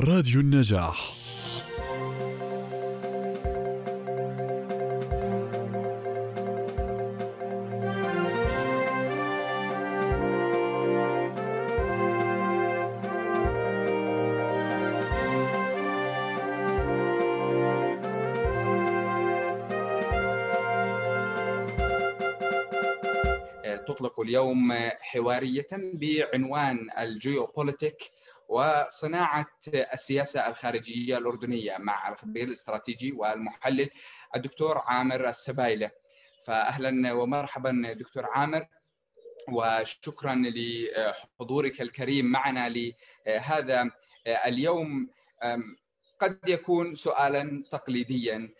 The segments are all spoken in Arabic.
راديو النجاح. تطلق اليوم حوارية بعنوان الجيوبوليتيك وصناعة السياسة الخارجية الأردنية مع الخبير الاستراتيجي والمحلل الدكتور عامر السبايلة. فأهلا ومرحبا دكتور عامر وشكرا لحضورك الكريم معنا لهذا اليوم. قد يكون سؤالا تقليديا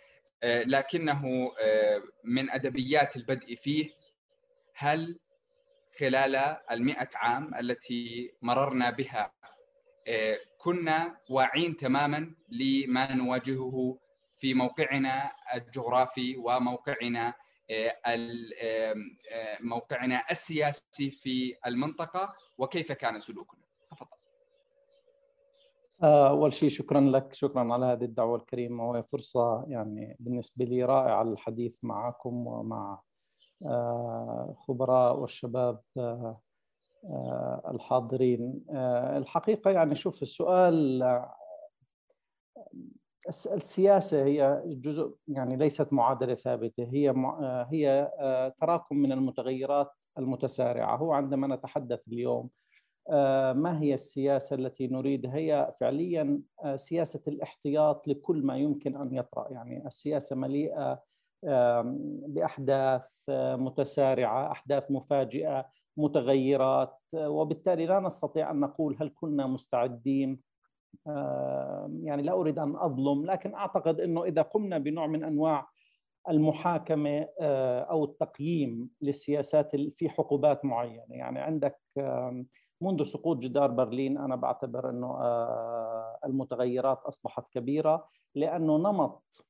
لكنه من أدبيات البدء فيه. هل خلال المئة عام التي مررنا بها كنا واعين تماما لما نواجهه في موقعنا الجغرافي وموقعنا موقعنا السياسي في المنطقة وكيف كان سلوكنا. تفضل. أول شيء شكرا لك شكرا على هذه الدعوة الكريمة وهي فرصة يعني بالنسبة لي رائعة الحديث معكم ومع خبراء والشباب الحاضرين. الحقيقة يعني شوف السؤال السياسة هي جزء يعني ليست معادلة ثابتة. هي هي تراكم من المتغيرات المتسارعة. هو عندما نتحدث اليوم ما هي السياسة التي نريدها هي فعليا سياسة الاحتياط لكل ما يمكن أن يطرأ. يعني السياسة مليئة بأحداث متسارعة، أحداث مفاجئة، متغيرات وبالتالي لا نستطيع أن نقول هل كنا مستعدين. يعني لا أريد أن أظلم لكن أعتقد إنه إذا قمنا بنوع من أنواع المحاكمة أو التقييم للسياسات في حقوبات معينة، يعني عندك منذ سقوط جدار برلين أنا بعتبر إنه المتغيرات أصبحت كبيرة لأنه نمط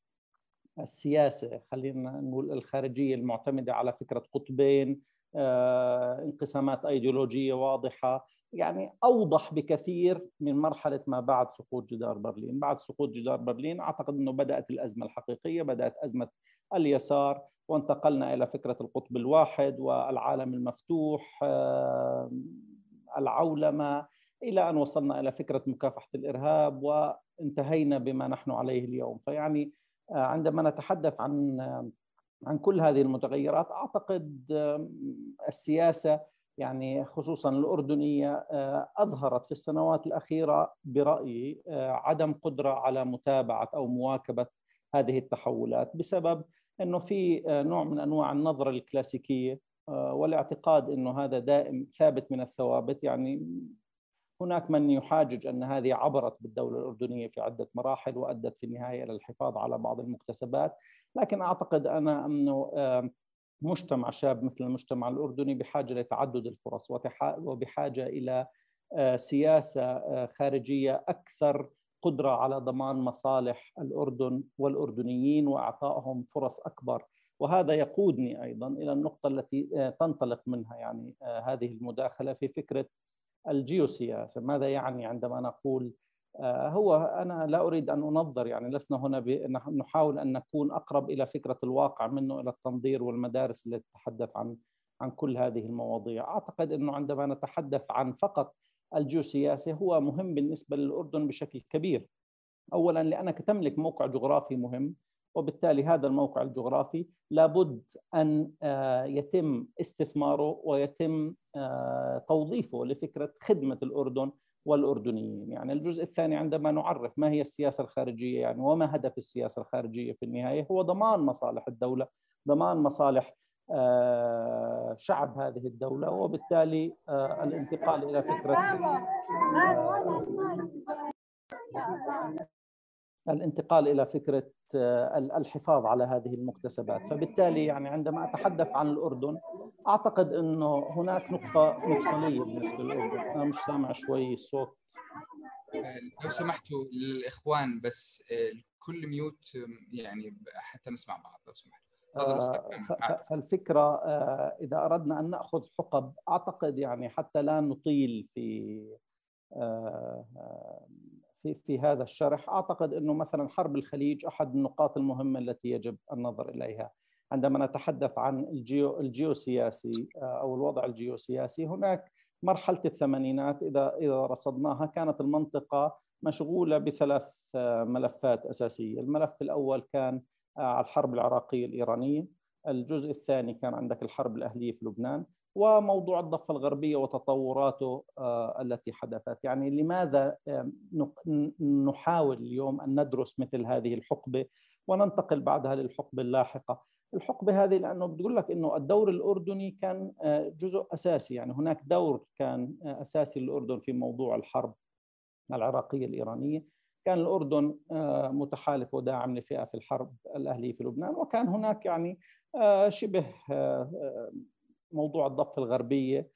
السياسة خلينا نقول الخارجية المعتمدة على فكرة قطبين انقسامات ايديولوجية واضحة. يعني أوضح بكثير من مرحلة ما بعد سقوط جدار برلين، بعد سقوط جدار برلين أعتقد إنه بدأت الأزمة الحقيقية، بدأت أزمة اليسار وانتقلنا إلى فكرة القطب الواحد والعالم المفتوح العولمة إلى أن وصلنا إلى فكرة مكافحة الإرهاب وانتهينا بما نحن عليه اليوم، فيعني عندما نتحدث عن عن كل هذه المتغيرات. أعتقد السياسة يعني خصوصا الأردنية أظهرت في السنوات الأخيرة برأيي عدم قدرة على متابعة أو مواكبة هذه التحولات بسبب إنه في نوع من أنواع النظرة الكلاسيكية والاعتقاد إنه هذا دائم ثابت من الثوابت. يعني هناك من يحاجج أن هذه عبرت بالدولة الأردنية في عدة مراحل وأدت في النهاية إلى الحفاظ على بعض المكتسبات، لكن أعتقد أنا أنه مجتمع شاب مثل المجتمع الأردني بحاجة لتعدد الفرص وبحاجة إلى سياسة خارجية أكثر قدرة على ضمان مصالح الأردن والأردنيين وإعطائهم فرص أكبر. وهذا يقودني أيضا إلى النقطة التي تنطلق منها يعني هذه المداخلة في فكرة الجيوسياسة. ماذا يعني عندما نقول هو أنا لا أريد أن أنظر يعني لسنا هنا نحاول أن نكون أقرب إلى فكرة الواقع منه إلى التنظير والمدارس التي تتحدث عن عن كل هذه المواضيع. أعتقد أنه عندما نتحدث عن فقط الجيوسياسة هو مهم بالنسبة للأردن بشكل كبير. أولا لأنك تملك موقع جغرافي مهم وبالتالي هذا الموقع الجغرافي لابد أن يتم استثماره ويتم توظيفه لفكرة خدمة الأردن والأردنيين، يعني الجزء الثاني عندما نعرف ما هي السياسة الخارجية يعني وما هدف السياسة الخارجية في النهاية هو ضمان مصالح الدولة، ضمان مصالح شعب هذه الدولة وبالتالي الانتقال إلى فكرة الانتقال إلى فكرة الحفاظ على هذه المكتسبات، فبالتالي يعني عندما أتحدث عن الأردن أعتقد إنه هناك نقطة مفصلية بالنسبة للأردن، أنا مش سامع شوي الصوت لو سمحتوا للإخوان بس كل ميوت يعني حتى نسمع بعض لو سمحتوا. فالفكرة إذا أردنا أن نأخذ حقب أعتقد يعني حتى لا نطيل في في في هذا الشرح. أعتقد إنه مثلا حرب الخليج أحد النقاط المهمة التي يجب النظر إليها. عندما نتحدث عن الجيو الجيوسياسي أو الوضع الجيوسياسي هناك مرحلة الثمانينات إذا إذا رصدناها كانت المنطقة مشغولة بثلاث ملفات أساسية، الملف الأول كان الحرب العراقية الإيرانية، الجزء الثاني كان عندك الحرب الأهلية في لبنان، وموضوع الضفة الغربية وتطوراته التي حدثت، يعني لماذا نحاول اليوم أن ندرس مثل هذه الحقبة وننتقل بعدها للحقبة اللاحقة؟ الحقبة هذه لأنه بتقول لك إنه الدور الأردني كان جزء أساسي. يعني هناك دور كان أساسي للأردن في موضوع الحرب العراقية الإيرانية. كان الأردن متحالف وداعم لفئة في الحرب الأهلية في لبنان وكان هناك يعني شبه موضوع الضفة الغربية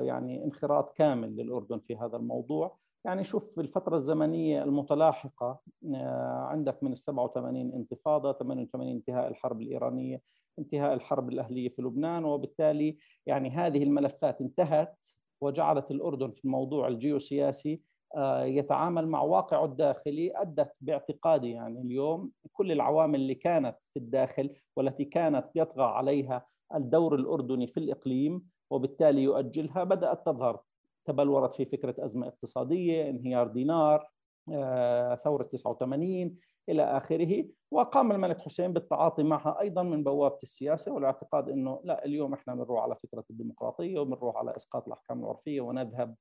يعني انخراط كامل للأردن في هذا الموضوع. يعني شوف الفترة الزمنية المتلاحقة عندك من ال 87 انتفاضة 88 انتهاء الحرب الإيرانية انتهاء الحرب الأهلية في لبنان وبالتالي يعني هذه الملفات انتهت وجعلت الأردن في الموضوع الجيوسياسي يتعامل مع واقعه الداخلي أدت باعتقادي يعني اليوم كل العوامل اللي كانت في الداخل والتي كانت يطغى عليها الدور الأردني في الإقليم وبالتالي يؤجلها بدأت تظهر. تبلورت في فكرة أزمة اقتصادية انهيار دينار ثورة 89 إلى آخره. وقام الملك حسين بالتعاطي معها أيضا من بوابة السياسة والاعتقاد أنه لا اليوم إحنا بنروح على فكرة الديمقراطية وبنروح على إسقاط الأحكام العرفية ونذهب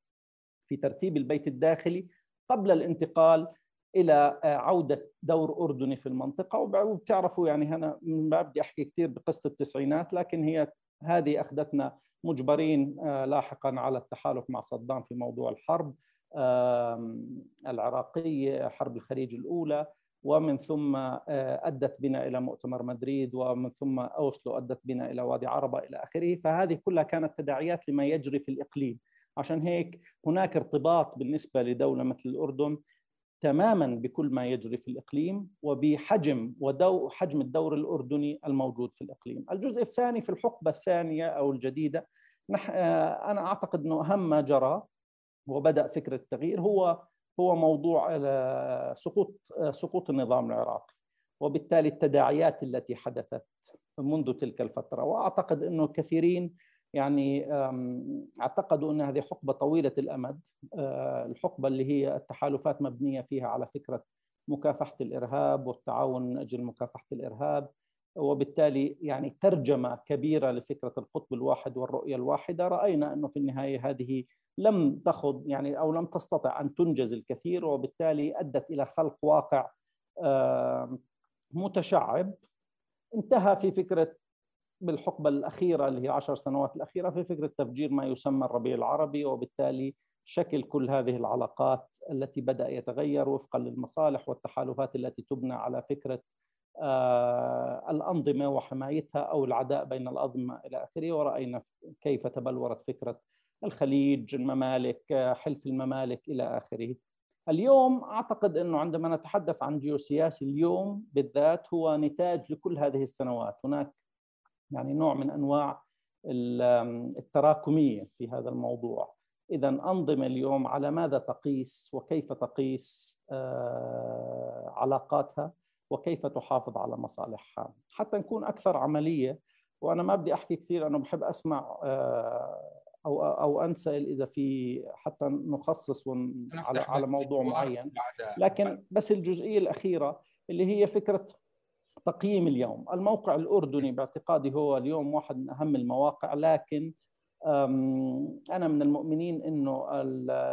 في ترتيب البيت الداخلي. قبل الانتقال إلى عودة دور أردني في المنطقة. وبتعرفوا يعني أنا ما بدي أحكي كثير بقصة التسعينات لكن هي هذه أخذتنا مجبرين لاحقا على التحالف مع صدام في موضوع الحرب العراقيه حرب الخليج الأولى ومن ثم أدت بنا إلى مؤتمر مدريد ومن ثم أوسلو أدت بنا إلى وادي عربة إلى آخره. فهذه كلها كانت تداعيات لما يجري في الإقليم. عشان هيك هناك ارتباط بالنسبة لدولة مثل الأردن تماما بكل ما يجري في الإقليم وبحجم ودو حجم الدور الأردني الموجود في الإقليم. الجزء الثاني في الحقبة الثانية أو الجديدة أنا أعتقد إنه أهم ما جرى وبدأ فكره التغيير هو هو موضوع سقوط سقوط النظام العراقي وبالتالي التداعيات التي حدثت منذ تلك الفترة وأعتقد إنه كثيرين يعني اعتقدوا أن هذه حقبة طويلة الأمد الحقبة اللي هي التحالفات مبنية فيها على فكرة مكافحة الإرهاب والتعاون من أجل مكافحة الإرهاب وبالتالي يعني ترجمة كبيرة لفكرة القطب الواحد والرؤية الواحدة. رأينا أنه في النهاية هذه لم تخض يعني أو لم تستطع أن تنجز الكثير وبالتالي أدت إلى خلق واقع متشعب. انتهى في فكرة بالحقبة الأخيرة اللي هي عشر سنوات الأخيرة في فكرة تفجير ما يسمى الربيع العربي وبالتالي شكل كل هذه العلاقات التي بدأ يتغير وفقا للمصالح والتحالفات التي تبنى على فكرة الأنظمة وحمايتها أو العداء بين الأنظمة إلى آخره. ورأينا كيف تبلورت فكرة الخليج الممالك حلف الممالك إلى آخره. اليوم أعتقد أنه عندما نتحدث عن جيوسياسي اليوم بالذات هو نتاج لكل هذه السنوات. هناك يعني نوع من أنواع التراكمية في هذا الموضوع. اذا انظمه اليوم على ماذا تقيس وكيف تقيس علاقاتها وكيف تحافظ على مصالحها. حتى نكون أكثر عملية وأنا ما بدي أحكي كثير أنا بحب أسمع أو أو أنسأل إذا في حتى نخصص على على موضوع معين. لكن بس الجزئية الأخيرة اللي هي فكرة تقييم اليوم. الموقع الأردني باعتقادي هو اليوم واحد من أهم المواقع لكن أنا من المؤمنين أنه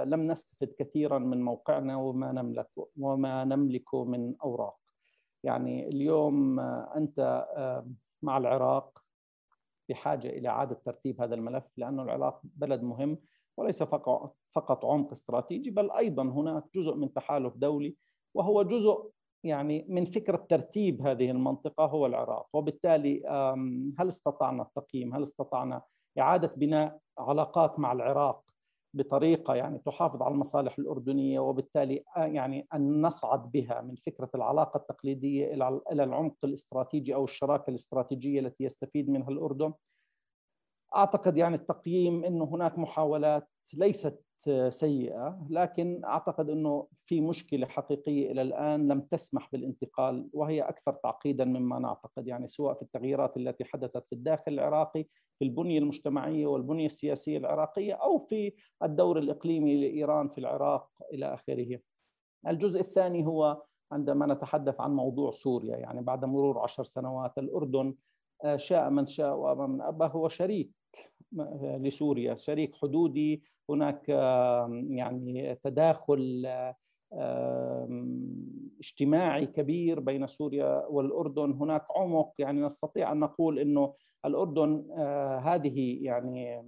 لم نستفد كثيرا من موقعنا وما نملك وما نملكه من أوراق. يعني اليوم أنت مع العراق بحاجة إلى إعادة ترتيب هذا الملف لأنه العراق بلد مهم وليس فقط عمق استراتيجي بل أيضا هناك جزء من تحالف دولي وهو جزء يعني من فكرة ترتيب هذه المنطقة هو العراق. وبالتالي هل استطعنا التقييم؟ هل استطعنا إعادة بناء علاقات مع العراق بطريقة يعني تحافظ على المصالح الأردنية وبالتالي يعني أن نصعد بها من فكرة العلاقة التقليدية إلى العمق الاستراتيجي أو الشراكة الاستراتيجية التي يستفيد منها الأردن؟ أعتقد يعني التقييم أنه هناك محاولات ليست سيئة لكن أعتقد إنه في مشكلة حقيقية إلى الآن لم تسمح بالانتقال وهي أكثر تعقيدا مما نعتقد يعني سواء في التغييرات التي حدثت في الداخل العراقي في البنية المجتمعية والبنية السياسية العراقية أو في الدور الإقليمي لإيران في العراق إلى آخره. الجزء الثاني هو عندما نتحدث عن موضوع سوريا يعني بعد مرور عشر سنوات الأردن آه، شاء من شاء وأبى من أبى هو شريك لسوريا. شريك حدودي هناك يعني تداخل اجتماعي كبير بين سوريا والأردن. هناك عمق يعني نستطيع أن نقول أنه الأردن آه، هذه يعني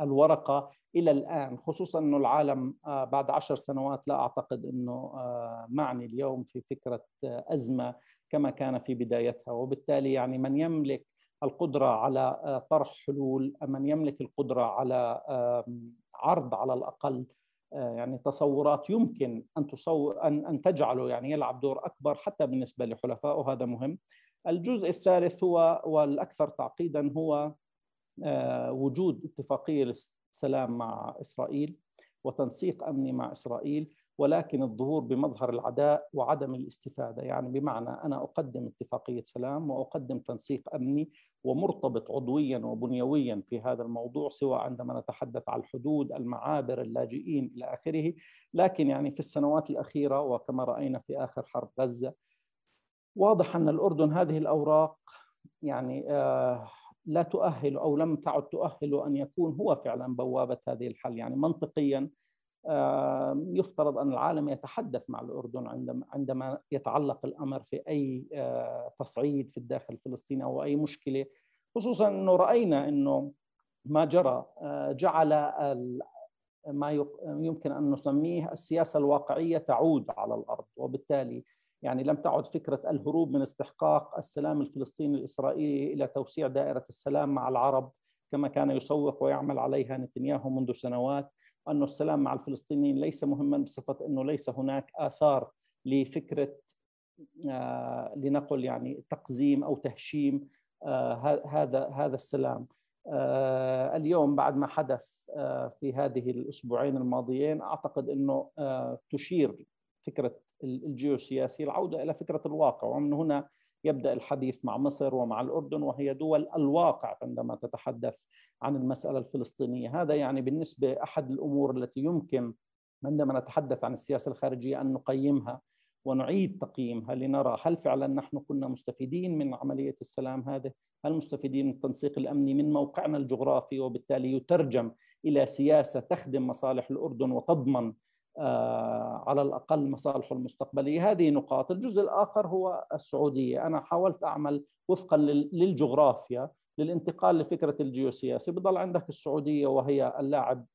الورقة إلى الآن خصوصا أنه العالم آه، بعد عشر سنوات لا أعتقد أنه آه، معني اليوم في فكرة آه، أزمة كما كان في بدايتها. وبالتالي يعني من يملك القدرة على طرح حلول من يملك القدرة على عرض على الأقل يعني تصورات يمكن أن تصور أن أن تجعله يعني يلعب دور أكبر حتى بالنسبة لحلفائه هذا مهم. الجزء الثالث هو والأكثر تعقيدا هو وجود اتفاقية سلام مع إسرائيل وتنسيق أمني مع إسرائيل ولكن الظهور بمظهر العداء وعدم الاستفادة. يعني بمعنى أنا أقدم اتفاقية سلام وأقدم تنسيق أمني ومرتبط عضويا وبنيويا في هذا الموضوع سواء عندما نتحدث عن الحدود المعابر اللاجئين إلى آخره. لكن يعني في السنوات الأخيرة وكما رأينا في آخر حرب غزة واضح أن الأردن هذه الأوراق يعني آه لا تؤهل أو لم تعد تؤهل أن يكون هو فعلا بوابة هذه الحل. يعني منطقيا يفترض أن العالم يتحدث مع الأردن عندما عندما يتعلق الأمر في أي آه، تصعيد في الداخل الفلسطيني أو أي مشكلة خصوصا إنه رأينا إنه ما جرى آه، جعل ما يمكن أن نسميه السياسة الواقعية تعود على الأرض وبالتالي يعني لم تعد فكرة الهروب من استحقاق السلام الفلسطيني الإسرائيلي إلى توسيع دائرة السلام مع العرب كما كان يسوق ويعمل عليها نتنياهو منذ سنوات. أن السلام مع الفلسطينيين ليس مهما بصفة أنه ليس هناك آثار لفكرة آه لنقل يعني تقزيم أو تهشيم آه هذا هذا السلام. آه اليوم بعد ما حدث في هذه الأسبوعين الماضيين أعتقد أنه تشير فكرة الجيوسياسي العودة إلى فكرة الواقع ومن هنا يبدأ الحديث مع مصر ومع الأردن وهي دول الواقع عندما تتحدث عن المسألة الفلسطينية. هذا يعني بالنسبة أحد الأمور التي يمكن عندما نتحدث عن السياسة الخارجية أن نقيمها ونعيد تقييمها لنرى هل فعلا نحن كنا مستفيدين من عملية السلام هذه؟ هل مستفيدين من التنسيق الأمني من موقعنا الجغرافي؟ وبالتالي يترجم إلى سياسة تخدم مصالح الأردن وتضمن على الأقل مصالحه المستقبلية. هذه نقاط. الجزء الآخر هو السعودية. أنا حاولت أعمل وفقا للجغرافيا للانتقال لفكرة الجيوسياسي. بضل عندك السعودية وهي اللاعب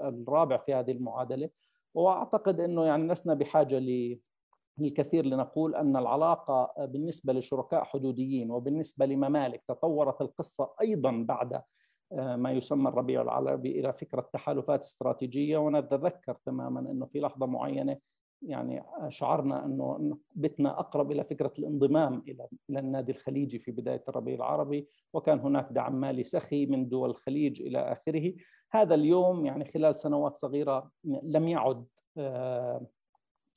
الرابع في هذه المعادلة. وأعتقد أنه يعني لسنا بحاجة للكثير لنقول أن العلاقة بالنسبة لشركاء حدوديين وبالنسبة لممالك تطورت القصة أيضا بعد آه، ما يسمى الربيع العربي إلى فكرة تحالفات استراتيجية. ونتذكر تماما إنه في لحظة معينة يعني شعرنا إنه بتنا أقرب إلى فكرة الانضمام إلى إلى النادي الخليجي في بداية الربيع العربي وكان هناك دعم مالي سخي من دول الخليج إلى آخره. هذا اليوم يعني خلال سنوات صغيرة لم يعد آه،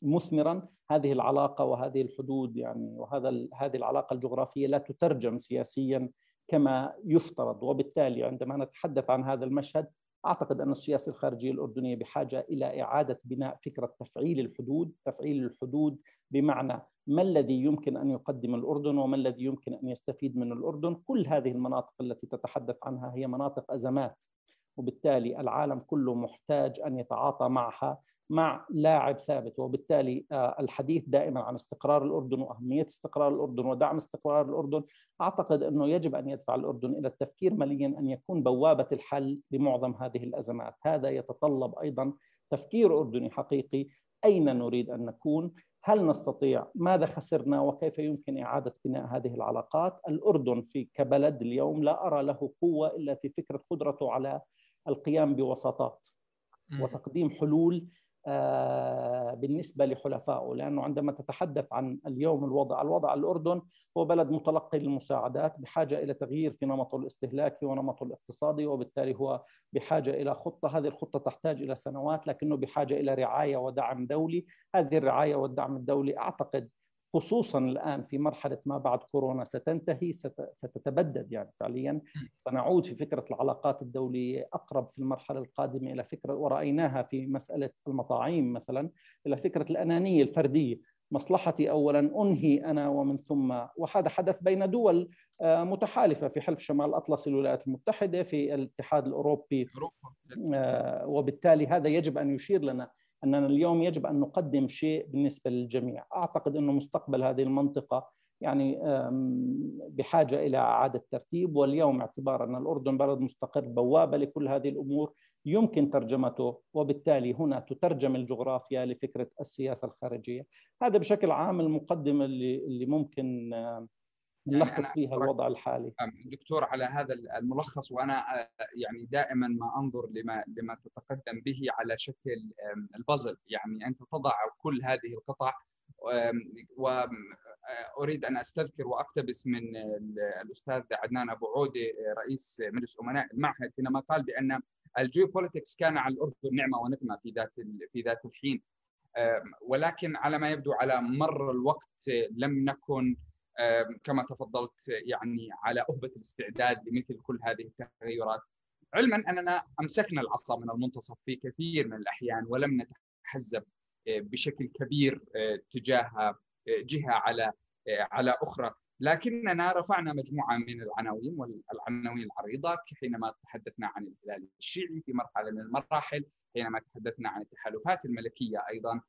مثمرا. هذه العلاقة وهذه الحدود يعني وهذا هذه العلاقة الجغرافية لا تترجم سياسيا كما يفترض. وبالتالي عندما نتحدث عن هذا المشهد أعتقد أن السياسة الخارجية الأردنية بحاجة إلى إعادة بناء فكرة تفعيل الحدود، تفعيل الحدود بمعنى ما الذي يمكن أن يقدم الأردن وما الذي يمكن أن يستفيد من الأردن، كل هذه المناطق التي تتحدث عنها هي مناطق أزمات وبالتالي العالم كله محتاج أن يتعاطى معها مع لاعب ثابت وبالتالي آه، الحديث دائما عن استقرار الأردن وأهمية استقرار الأردن ودعم استقرار الأردن أعتقد أنه يجب أن يدفع الأردن إلى التفكير مليا أن يكون بوابة الحل لمعظم هذه الأزمات، هذا يتطلب أيضا تفكير أردني حقيقي أين نريد أن نكون؟ هل نستطيع؟ ماذا خسرنا وكيف يمكن إعادة بناء هذه العلاقات؟ الأردن في كبلد اليوم لا أرى له قوة إلا في فكرة قدرته على القيام بوساطات وتقديم حلول بالنسبة لحلفائه لأنه عندما تتحدث عن اليوم الوضع الوضع الأردن هو بلد متلقي للمساعدات بحاجة إلى تغيير في نمطه الاستهلاكي ونمطه الاقتصادي وبالتالي هو بحاجة إلى خطة. هذه الخطة تحتاج إلى سنوات لكنه بحاجة إلى رعاية ودعم دولي. هذه الرعاية والدعم الدولي أعتقد خصوصا الآن في مرحلة ما بعد كورونا ستنتهي ستتبدد يعني فعليا. سنعود في فكرة العلاقات الدولية أقرب في المرحلة القادمة إلى فكرة ورأيناها في مسألة المطاعيم مثلا إلى فكرة الأنانية الفردية. مصلحتي اولا أنهي أنا ومن ثم. وهذا حدث بين دول آه، متحالفة في حلف شمال الأطلسي الولايات المتحدة في الاتحاد الأوروبي آه، وبالتالي هذا يجب أن يشير لنا. أننا اليوم يجب أن نقدم شيء بالنسبة للجميع، أعتقد أنه مستقبل هذه المنطقة يعني بحاجة إلى إعادة ترتيب واليوم اعتبار أن الأردن بلد مستقر بوابة لكل هذه الأمور يمكن ترجمته وبالتالي هنا تترجم الجغرافيا لفكرة السياسة الخارجية، هذا بشكل عام المقدمة اللي اللي ممكن نلخص يعني فيها الوضع الحالي. دكتور على هذا الملخص وأنا آه، يعني دائما ما أنظر لما لما تتقدم به على شكل البازل. يعني أنت تضع كل هذه القطع واريد أن أستذكر وأقتبس من الأستاذ عدنان أبو عوده رئيس مجلس أمناء المعهد حينما قال بأن الجيوبوليتكس كان على الأردن نعمة ونقمه في ذات في ذات الحين. ولكن على ما يبدو على مر الوقت لم نكن كما تفضلت يعني على أهبة الاستعداد لمثل كل هذه التغيرات. علما أننا أمسكنا العصا من المنتصف في كثير من الأحيان ولم نتحزب آه، بشكل كبير آه، تجاه آه، جهة على على أخرى. لكننا رفعنا مجموعة من العناوين والعناوين العريضة حينما تحدثنا عن الهلال الشيعي في مرحلة من المراحل حينما تحدثنا عن التحالفات الملكية أيضا.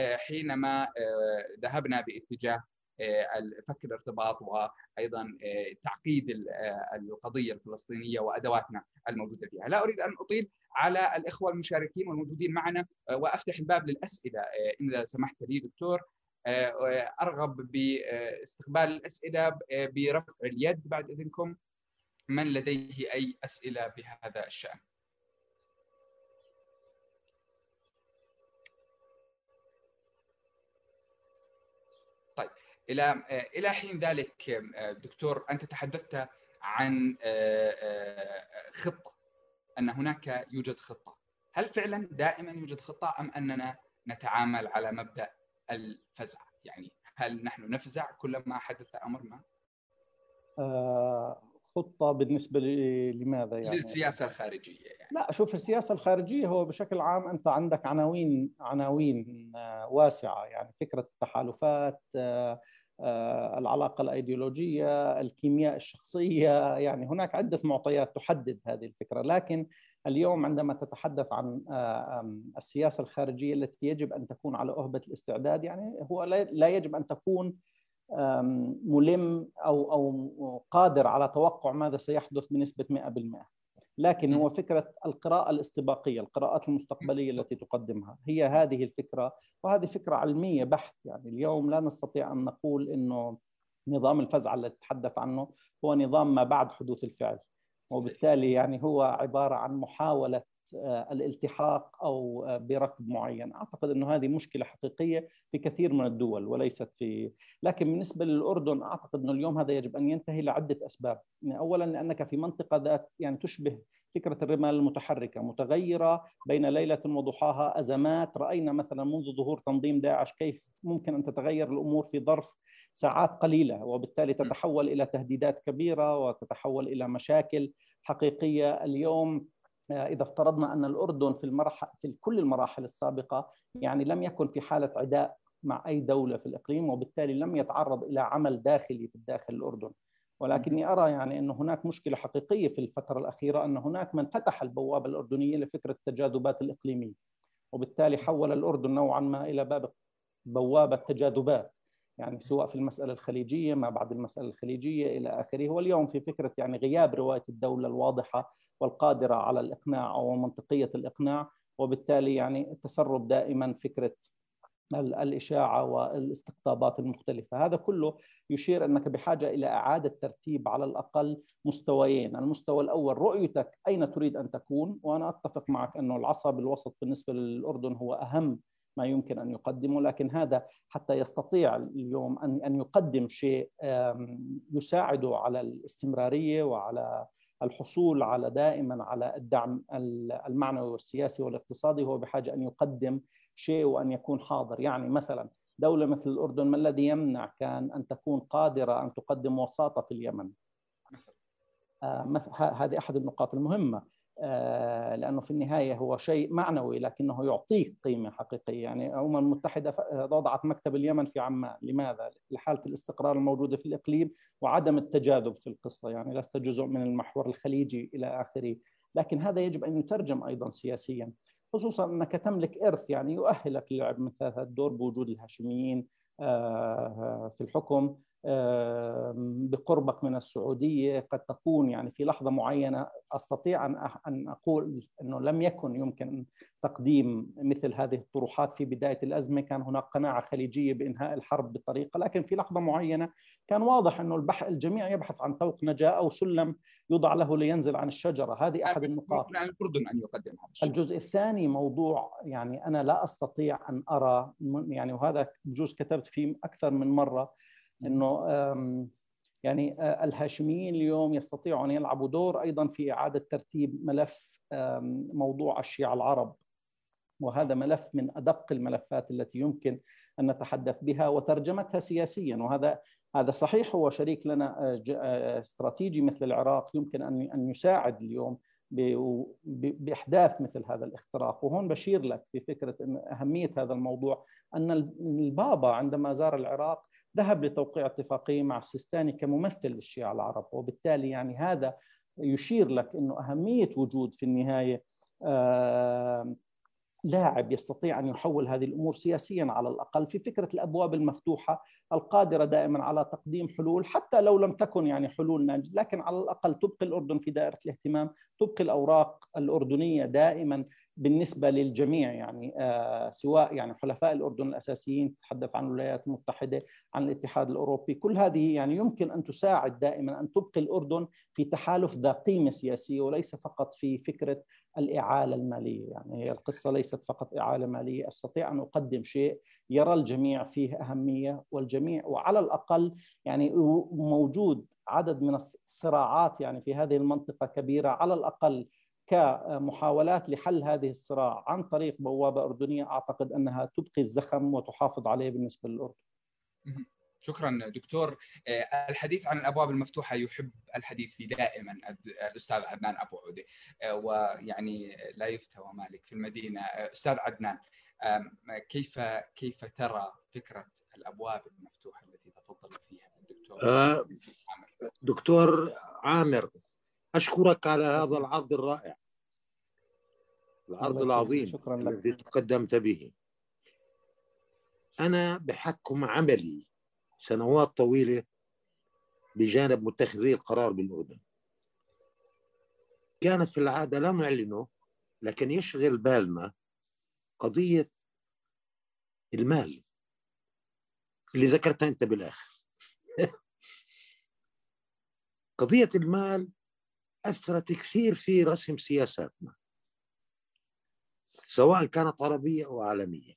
حينما آه، ذهبنا باتجاه آه، فك الارتباط وأيضا آه، تعقيد القضية الفلسطينية وأدواتنا الموجودة فيها، لا أريد أن أطيل على الإخوة المشاركين والموجودين معنا وأفتح الباب للأسئلة اذا سمحت لي دكتور. أرغب باستقبال الأسئلة برفع اليد بعد إذنكم. من لديه أي أسئلة بهذا الشأن. إلى إلى حين ذلك دكتور أنت تحدثت عن آه، آه، خطة أن هناك يوجد خطة. هل فعلا دائما يوجد خطة أم أننا نتعامل على مبدأ الفزع؟ يعني هل نحن نفزع كلما حدث أمر ما؟ آه، خطة بالنسبة لماذا يعني؟ للسياسة الخارجية يعني. لا شوف السياسة الخارجية هو بشكل عام أنت عندك عناوين عناوين واسعة. يعني فكرة التحالفات آه، العلاقة الأيديولوجية، الكيمياء الشخصية، يعني هناك عدة معطيات تحدد هذه الفكرة، لكن اليوم عندما تتحدث عن آه، السياسة الخارجية التي يجب أن تكون على أهبة الاستعداد، يعني هو لا يجب أن تكون ملم أو أو قادر على توقع ماذا سيحدث بنسبة 100%. لكن هو فكرة القراءة الاستباقية، القراءات المستقبلية التي تقدمها، هي هذه الفكرة وهذه فكرة علمية بحت. يعني اليوم لا نستطيع أن نقول إنه نظام الفزع الذي تحدث عنه هو نظام ما بعد حدوث الفعل. وبالتالي يعني هو عبارة عن محاولة آه، الالتحاق أو آه، بركب معين. أعتقد إنه هذه مشكلة حقيقية في كثير من الدول وليست في لكن بالنسبة للأردن أعتقد إنه اليوم هذا يجب أن ينتهي لعدة أسباب. يعني اولا لأنك في منطقة ذات يعني تشبه فكرة الرمال المتحركة متغيرة بين ليلة وضحاها أزمات. رأينا مثلا منذ ظهور تنظيم داعش كيف ممكن أن تتغير الأمور في ظرف ساعات قليلة وبالتالي تتحول إلى تهديدات كبيرة وتتحول إلى مشاكل حقيقية. اليوم آه، إذا افترضنا أن الأردن في المرحله في كل المراحل السابقة يعني لم يكن في حالة عداء مع أي دولة في الإقليم وبالتالي لم يتعرض إلى عمل داخلي في الداخل الأردن. ولكني أرى يعني انه هناك مشكلة حقيقية في الفترة الأخيرة أن هناك من فتح البوابه الأردنية لفكرة التجاذبات الإقليمية. وبالتالي حول الأردن نوعا ما إلى باب بوابه تجاذبات يعني سواء في المسألة الخليجية ما بعد المسألة الخليجية إلى آخره. واليوم في فكرة يعني غياب رواية الدولة الواضحة والقادرة على الإقناع أو منطقية الإقناع وبالتالي يعني التسرب دائما فكرة الإشاعة والاستقطابات المختلفة. هذا كله يشير أنك بحاجة إلى إعادة ترتيب على الأقل مستويين. المستوى الأول رؤيتك أين تريد أن تكون؟ وأنا أتفق معك أنه العصا بالوسط بالنسبة للأردن هو أهم ما يمكن أن يقدمه لكن هذا حتى يستطيع اليوم ان أن يقدم شيء يساعده على الاستمرارية وعلى الحصول على دائما على الدعم المعنوي والسياسي والاقتصادي هو بحاجة أن يقدم شيء وأن يكون حاضر. يعني مثلا دولة مثل الأردن ما الذي يمنع كان أن تكون قادرة أن تقدم وساطة في اليمن؟ آه هذه أحد النقاط المهمة. لأنه في النهاية هو شيء معنوي لكنه يعطيك قيمة حقيقية. يعني الأمم المتحدة وضعت مكتب اليمن في عمان لماذا؟ لحالة الاستقرار الموجودة في الإقليم وعدم التجاذب في القصة. يعني لست جزء من المحور الخليجي إلى آخره. لكن هذا يجب أن يترجم أيضا سياسيا خصوصا أنك تملك إرث يعني يؤهلك للعب مثل هذا الدور بوجود الهاشميين آه، في الحكم. بقربك من السعودية. قد تكون يعني في لحظة معينة أستطيع أن أن أقول إنه لم يكن يمكن تقديم مثل هذه الطروحات في بداية الأزمة. كان هناك قناعة خليجية بإنهاء الحرب بطريقه لكن في لحظة معينة كان واضح إنه البح الجميع يبحث عن طوق نجاة أو سلم يوضع له لينزل عن الشجرة. هذه أحد النقاط. ممكن الأردن أن يقدم هذا. الجزء الثاني موضوع يعني أنا لا أستطيع أن أرى يعني وهذا بجوز كتبت فيه أكثر من مرة. إنه يعني الهاشميين اليوم يستطيعوا ان يلعبوا دور أيضا في إعادة ترتيب ملف موضوع الشيعة العرب. وهذا ملف من أدق الملفات التي يمكن أن نتحدث بها وترجمتها سياسيا. وهذا هذا صحيح هو شريك لنا استراتيجي مثل العراق يمكن أن أن يساعد اليوم بإحداث مثل هذا الاختراق. وهون بشير لك في فكرة أهمية هذا الموضوع أن البابا عندما زار العراق ذهب لتوقيع اتفاقية مع السيستاني كممثل للشيعة العرب وبالتالي يعني هذا يشير لك إنه أهمية وجود في النهاية لاعب يستطيع أن يحول هذه الأمور سياسيا على الأقل في فكرة الأبواب المفتوحة القادرة دائما على تقديم حلول حتى لو لم تكن يعني حلول ناجزه لكن على الأقل تبقي الأردن في دائرة الاهتمام تبقي الأوراق الأردنية دائما بالنسبة للجميع يعني آه، سواء يعني حلفاء الأردن الأساسيين تتحدث عن الولايات المتحدة عن الاتحاد الأوروبي كل هذه يعني يمكن أن تساعد دائما أن تبقي الأردن في تحالف ذا قيمة سياسية وليس فقط في فكرة الإعالة المالية. يعني هي القصة ليست فقط إعالة مالية أستطيع أن أقدم شيء يرى الجميع فيه أهمية والجميع وعلى الأقل يعني موجود عدد من الصراعات يعني في هذه المنطقة كبيرة على الأقل كمحاولات لحل هذه الصراع عن طريق بوابة أردنية أعتقد أنها تبقي الزخم وتحافظ عليه بالنسبة للأردن. شكرا دكتور. آه، الحديث عن الأبواب المفتوحة يحب الحديث فيه دائما الأستاذ عدنان أبو عودة. آه، ويعني لا يفتى مالك في المدينة. آه، أستاذ عدنان كيف كيف ترى فكرة الأبواب المفتوحة التي تفضل فيها الدكتور؟ دكتور عامر. أشكرك على هذا العرض الرائع. العرض العظيم شكرا لك. الذي تقدمت به. أنا بحكم عملي سنوات طويلة بجانب متخذي القرار بالأردن. كان في العادة لا نعلنه لكن يشغل بالنا قضية المال اللي ذكرتها أنت بالآخر. قضية المال أثرت كثير في رسم سياساتنا سواء كانت عربية أو عالمية.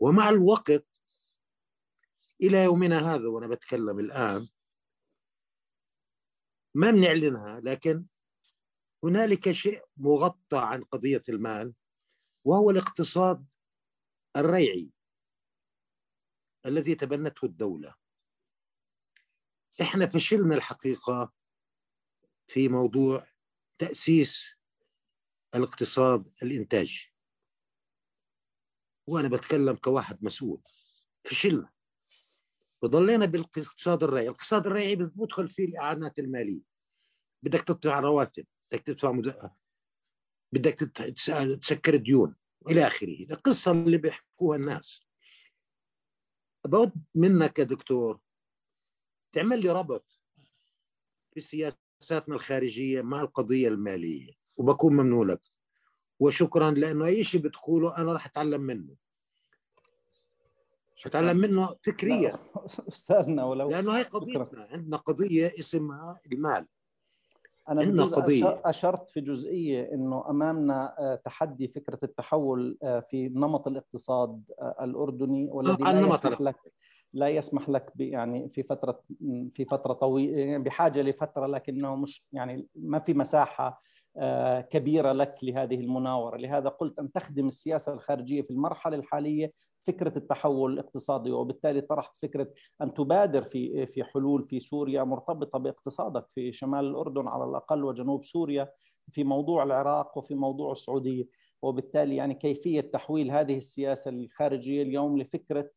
ومع الوقت إلى يومنا هذا وأنا بتكلم الآن ما بنعلنها لكن هنالك شيء مغطى عن قضية المال وهو الاقتصاد الريعي الذي تبنته الدولة. إحنا فشلنا الحقيقة في موضوع تأسيس الاقتصاد الإنتاجي وأنا بتكلم كواحد مسؤول فشلنا وضلينا بالاقتصاد الريعي. الاقتصاد الريعي بدخل فيه الإعانات المالية. بدك تدفع رواتب بدك تدفع. بدك تسكر ديون إلى آخره. القصة اللي بيحكوها الناس. بود منك يا دكتور. تعمل لي ربط في سياساتنا الخارجية مع القضية المالية وبكون ممنون لك. وشكرا لأنه أي شيء بتقوله أنا راح أتعلم منه. اتعلم منه فكريا. أستاذنا ولو لأنه هي قضيتنا. عندنا قضية اسمها المال. أنا عندنا قضية. أشرت في جزئية أنه أمامنا آه، تحدي فكرة التحول آه، في نمط الاقتصاد آه، الأردني والذي لا يسمح لك لا يسمح لك يعني في فترة في فترة طويلة يعني بحاجة لفترة لكنه مش يعني ما في مساحة كبيرة لك لهذه المناورة. لهذا قلت أن تخدم السياسة الخارجية في المرحلة الحالية فكرة التحول الاقتصادي وبالتالي طرحت فكرة أن تبادر في في حلول في سوريا مرتبطة باقتصادك في شمال الأردن على الأقل وجنوب سوريا في موضوع العراق وفي موضوع السعودية. وبالتالي يعني كيفية تحويل هذه السياسة الخارجية اليوم لفكرة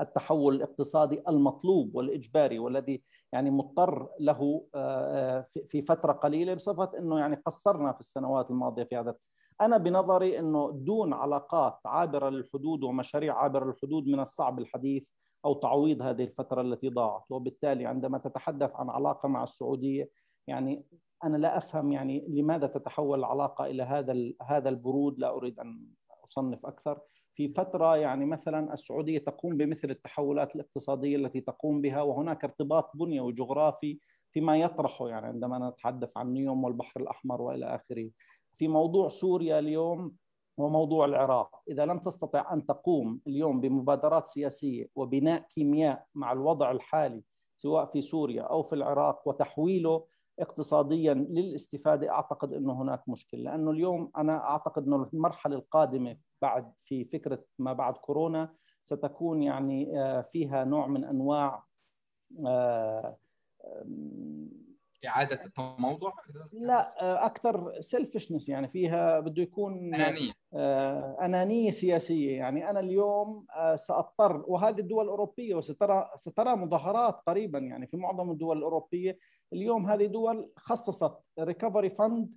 التحول الاقتصادي المطلوب والإجباري والذي يعني مضطر له آه، آه، في فترة قليلة بصفة إنه يعني قصرنا في السنوات الماضية في هذا. أنا بنظري إنه دون علاقات عابرة للحدود ومشاريع عابرة للحدود من الصعب الحديث أو تعويض هذه الفترة التي ضاعت. وبالتالي عندما تتحدث عن علاقة مع السعودية يعني أنا لا أفهم يعني لماذا تتحول العلاقة إلى هذا هذا البرود. لا أريد أن أصنف أكثر. في فترة يعني مثلا السعودية تقوم بمثل التحولات الاقتصادية التي تقوم بها وهناك ارتباط بنيوي وجغرافي فيما يطرحه يعني عندما نتحدث عن نيوم والبحر الأحمر وإلى آخره. في موضوع سوريا اليوم وموضوع العراق. إذا لم تستطع أن تقوم اليوم بمبادرات سياسية وبناء كيمياء مع الوضع الحالي سواء في سوريا أو في العراق وتحويله اقتصاديا للاستفادة أعتقد أنه هناك مشكلة. لأنه اليوم أنا أعتقد أنه المرحلة القادمة بعد في فكرة ما بعد كورونا ستكون يعني آه، فيها نوع من أنواع آه، إعادة التموضع لا آه، أكثر selfishness يعني فيها بده يكون أنانية. آه، أنانية سياسية يعني. أنا اليوم آه، سأضطر وهذه الدول الأوروبية وسترى سترى مظاهرات قريبا يعني في معظم الدول الأوروبية. اليوم هذه دول خصصت recovery fund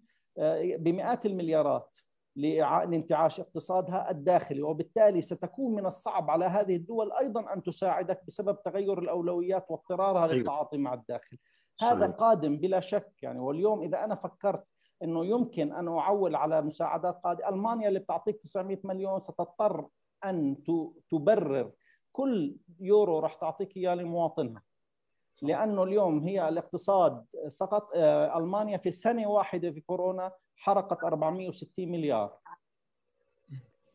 بمئات المليارات. لانتعاش اقتصادها الداخلي وبالتالي ستكون من الصعب على هذه الدول أيضا أن تساعدك بسبب تغير الأولويات واضطرارها أيوة. للتعاطي مع الداخل. هذا قادم بلا شك يعني واليوم إذا أنا فكرت إنه يمكن أن أعول على مساعدات قادمة ألمانيا اللي بتعطيك 900 مليون ستضطر أن تبرر كل يورو راح تعطيك إياه لمواطنها. لأنه اليوم هي الاقتصاد سقط آه، ألمانيا في سنة واحدة في كورونا حرقت 460 مليار.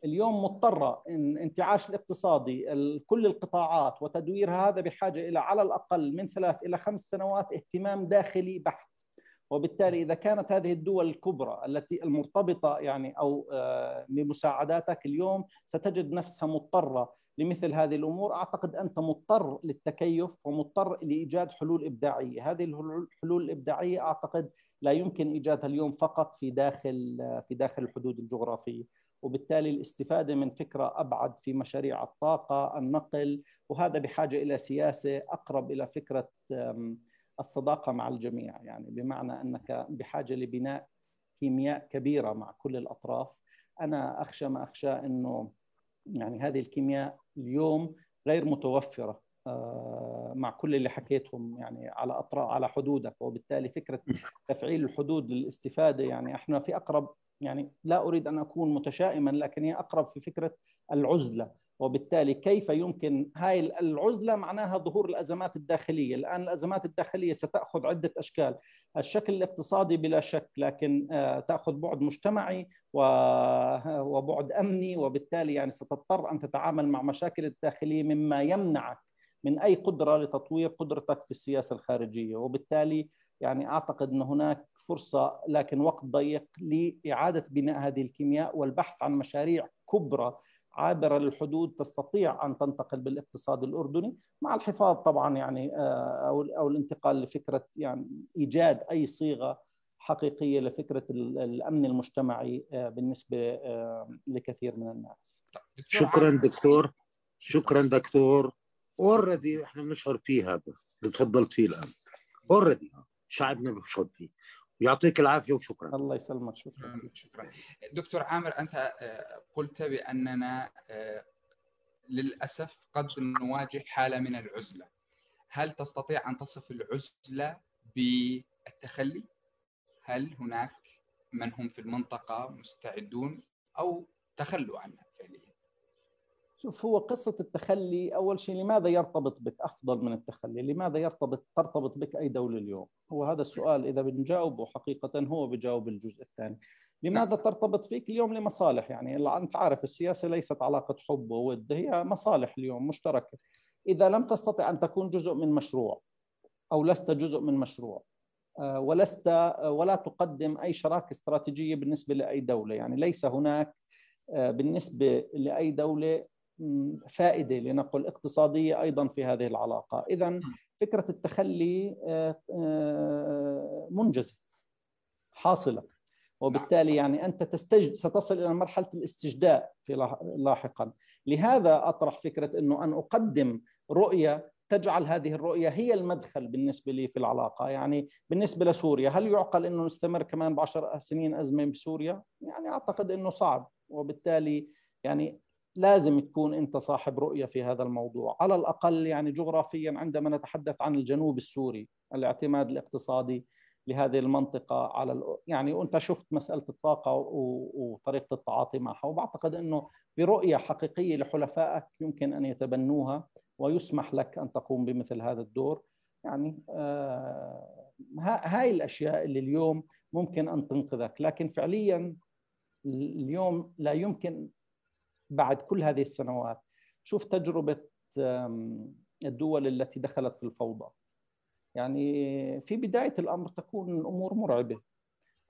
اليوم مضطرة إن انتعاش الاقتصادي كل القطاعات وتدويرها هذا بحاجة إلى على الأقل من ثلاث إلى خمس سنوات اهتمام داخلي بحت. وبالتالي إذا كانت هذه الدول الكبرى التي المرتبطة يعني أو آه، بمساعداتك اليوم ستجد نفسها مضطرة لمثل هذه الأمور. أعتقد أنت مضطر للتكيف ومضطر لإيجاد حلول إبداعية، هذه الحلول الإبداعية أعتقد لا يمكن ايجادها اليوم فقط في داخل في داخل الحدود الجغرافية، وبالتالي الاستفادة من فكرة أبعد في مشاريع الطاقة، النقل، وهذا بحاجة إلى سياسة أقرب إلى فكرة الصداقة مع الجميع، يعني بمعنى أنك بحاجة لبناء كيمياء كبيرة مع كل الأطراف. أنا أخشى ما أخشى إنه يعني هذه الكيمياء اليوم غير متوفرة. مع كل اللي حكيتهم يعني على اطراف على حدودك وبالتالي فكرة تفعيل الحدود للاستفادة يعني إحنا في أقرب يعني لا أريد أن أكون متشائما لكن هي أقرب في فكرة العزلة. وبالتالي كيف يمكن هاي العزلة معناها ظهور الأزمات الداخلية، الآن الأزمات الداخلية ستأخذ عدة أشكال، الشكل الاقتصادي بلا شك لكن آه، تأخذ بعد مجتمعي وبعد أمني وبالتالي يعني ستضطر أن تتعامل مع مشاكل الداخلية مما يمنعك من أي قدرة لتطوير قدرتك في السياسة الخارجية، وبالتالي يعني أعتقد أن هناك فرصة لكن وقت ضيق لإعادة بناء هذه الكيمياء والبحث عن مشاريع كبرى عابرة للحدود تستطيع أن تنتقل بالاقتصاد الأردني مع الحفاظ طبعا يعني آه، أو أو الانتقال لفكرة يعني إيجاد أي صيغة حقيقية لفكرة الأمن المجتمعي آه، بالنسبة آه، لكثير من الناس. شكرا دكتور. شكرا دكتور. already إحنا بنشعر فيه هذا اللي تفضلت فيه الآن. already شعبنا بيشعر فيه. يعطيك العافية وشكرا. الله يسلمك. شكرا. شكرا. دكتور عامر أنت آه، قلت بأننا آه، للأسف قد نواجه حالة من العزلة. هل تستطيع أن تصف العزلة بالتخلي؟ هل هناك من هم في المنطقة مستعدون أو تخلوا عنها؟ شوف هو قصة التخلي أول شيء لماذا يرتبط بك؟ أفضل من التخلي. لماذا يرتبط ترتبط بك أي دولة اليوم؟ هو هذا السؤال إذا بنجاوبه حقيقة هو بجاوب الجزء الثاني. لماذا ترتبط فيك اليوم؟ لمصالح. يعني أنت عارف السياسة ليست علاقة حب وود هي مصالح اليوم مشتركة. إذا لم تستطع أن تكون جزء من مشروع أو لست جزء من مشروع آه، ولست آه، ولا تقدم أي شراكة استراتيجية بالنسبة لأي دولة. يعني ليس هناك آه، بالنسبة لأي دولة فائدة لنقل اقتصادية أيضا في هذه العلاقة. إذا فكرة التخلي منجزة حاصلة. وبالتالي نعم. يعني أنت تستجد ستصل إلى مرحلة الاستجداء في لاحقا. لهذا أطرح فكرة إنه أن أقدم رؤية تجعل هذه الرؤية هي المدخل بالنسبة لي في العلاقة. يعني بالنسبة لسوريا هل يعقل إنه نستمر كمان بعشر سنين أزمة بسوريا؟ يعني أعتقد إنه صعب. وبالتالي يعني لازم تكون أنت صاحب رؤية في هذا الموضوع. على الأقل يعني جغرافيا عندما نتحدث عن الجنوب السوري الاعتماد الاقتصادي لهذه المنطقة على يعني وانت شفت مسألة الطاقة وطريقة التعاطي معها وبعتقد إنه برؤية حقيقية لحلفائك يمكن أن يتبنوها ويسمح لك أن تقوم بمثل هذا الدور. يعني آه هاي الأشياء اللي اليوم ممكن أن تنقذك. لكن فعليا اليوم لا يمكن بعد كل هذه السنوات. شوف تجربة الدول التي دخلت في الفوضى. يعني في بداية الأمر تكون الأمور مرعبة.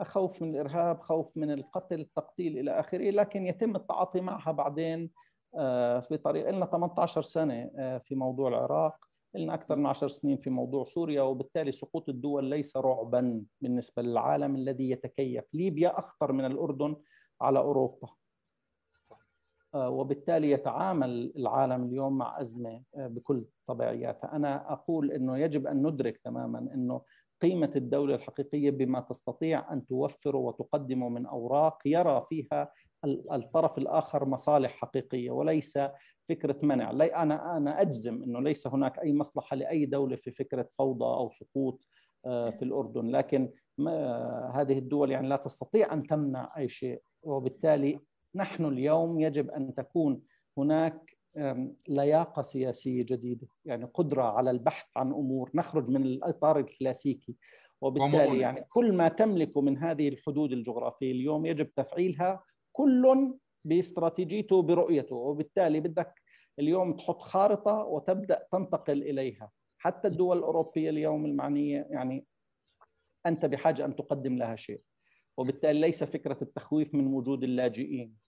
خوف من الإرهاب خوف من القتل التقتيل إلى آخره لكن يتم التعاطي معها بعدين بطريقة آه، لنا 18 سنة آه، في موضوع العراق لنا أكثر من 10 سنين في موضوع سوريا وبالتالي سقوط الدول ليس رعبا بالنسبة للعالم الذي يتكيف. ليبيا أخطر من الأردن على أوروبا. وبالتالي يتعامل العالم اليوم مع أزمة آه، بكل طبيعياتها. أنا أقول أنه يجب أن ندرك تماما أنه قيمة الدولة الحقيقية بما تستطيع أن توفره وتقدمه من أوراق يرى فيها الطرف الآخر مصالح حقيقية وليس فكرة منع. لا أنا أنا أجزم أنه ليس هناك أي مصلحة لأي دولة في فكرة فوضى أو سقوط آه، في الأردن. لكن هذه الدول يعني لا تستطيع أن تمنع أي شيء. وبالتالي نحن اليوم يجب أن تكون هناك لياقة سياسية جديدة، يعني قدرة على البحث عن أمور، نخرج من الإطار الكلاسيكي. وبالتالي يعني كل ما تملك من هذه الحدود الجغرافية اليوم يجب تفعيلها كل باستراتيجيته برؤيته. وبالتالي بدك اليوم تحط خارطة وتبدأ تنتقل إليها. حتى الدول الأوروبية اليوم المعنية يعني أنت بحاجة أن تقدم لها شيء. وبالتالي ليس فكرة التخويف من وجود اللاجئين.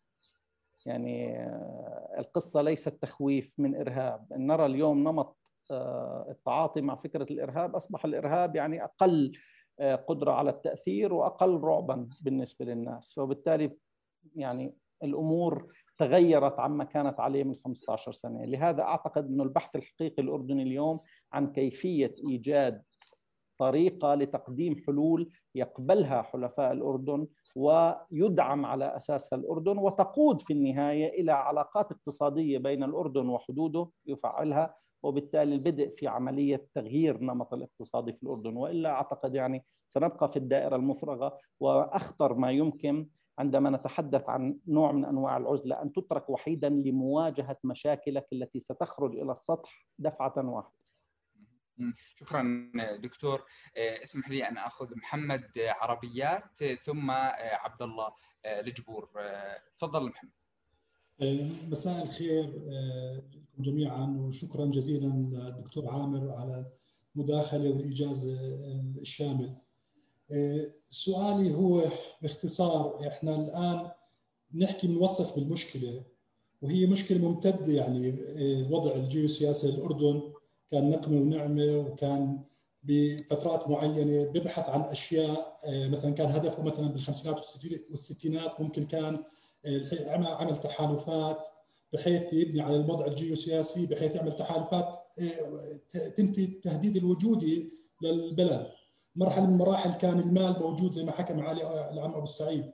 يعني آه، القصة ليست تخويف من إرهاب. نرى اليوم نمط آه، التعاطي مع فكرة الإرهاب. أصبح الإرهاب يعني أقل آه، قدرة على التأثير وأقل رعبا بالنسبة للناس. وبالتالي يعني الأمور تغيرت عما كانت عليه من 15 سنة. لهذا أعتقد أن البحث الحقيقي الأردني اليوم عن كيفية إيجاد طريقة لتقديم حلول يقبلها حلفاء الأردن ويدعم على اساسها الأردن وتقود في النهاية إلى علاقات اقتصادية بين الأردن وحدوده يفعلها وبالتالي البدء في عملية تغيير نمط الاقتصادي في الأردن وإلا أعتقد يعني سنبقى في الدائرة المفرغة وأخطر ما يمكن عندما نتحدث عن نوع من أنواع العزلة أن تترك وحيدا لمواجهة مشاكلك التي ستخرج إلى السطح دفعة واحدة. شكرا دكتور. آه، اسمح لي أن أخذ محمد عربيات ثم آه، عبد الله الجبور. آه، تفضل محمد. مساء الخير لكم جميعا وشكرا جزيلا للدكتور عامر على المداخله والإيجاز الشامل. سؤالي هو باختصار إحنا الآن نحكي بنوصف بالمشكلة وهي مشكلة ممتدة يعني الوضع الجيوسياسي للاردن كان نقمة ونعمة وكان بفترات معينة بيبحث عن أشياء آه، مثلا كان هدفه مثلا بالخمسينات والستينات ممكن كان آه، عمل تحالفات بحيث يبني على الوضع الجيوسياسي بحيث يعمل تحالفات آه، تنفي التهديد الوجودي للبلد. مرحلة من المراحل كان المال موجود زي ما حكى معالي العم أبو السعيد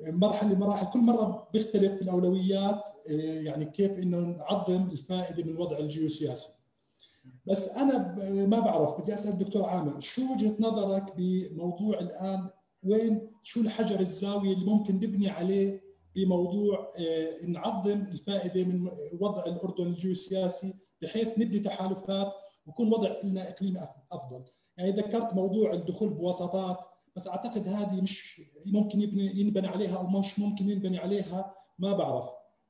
مرحلة من المراحل كل مرة بيختلف الأولويات يعني كيف إنه نعظم الفائدة من الوضع الجيوسياسي. بس أنا ما بعرف بدي أسأل الدكتور عامر شو وجهة نظرك بموضوع الآن؟ وين؟ شو الحجر الزاوية اللي ممكن نبني عليه بموضوع آه، نعظم الفائدة من وضع الأردن الجيوسياسي بحيث نبني تحالفات ويكون وضع لنا اقليمي أفضل؟ يعني ذكرت موضوع الدخول بوساطات بس أعتقد هذه مش ممكن يبني ينبني عليها أو مش ممكن ينبني عليها ما بعرف.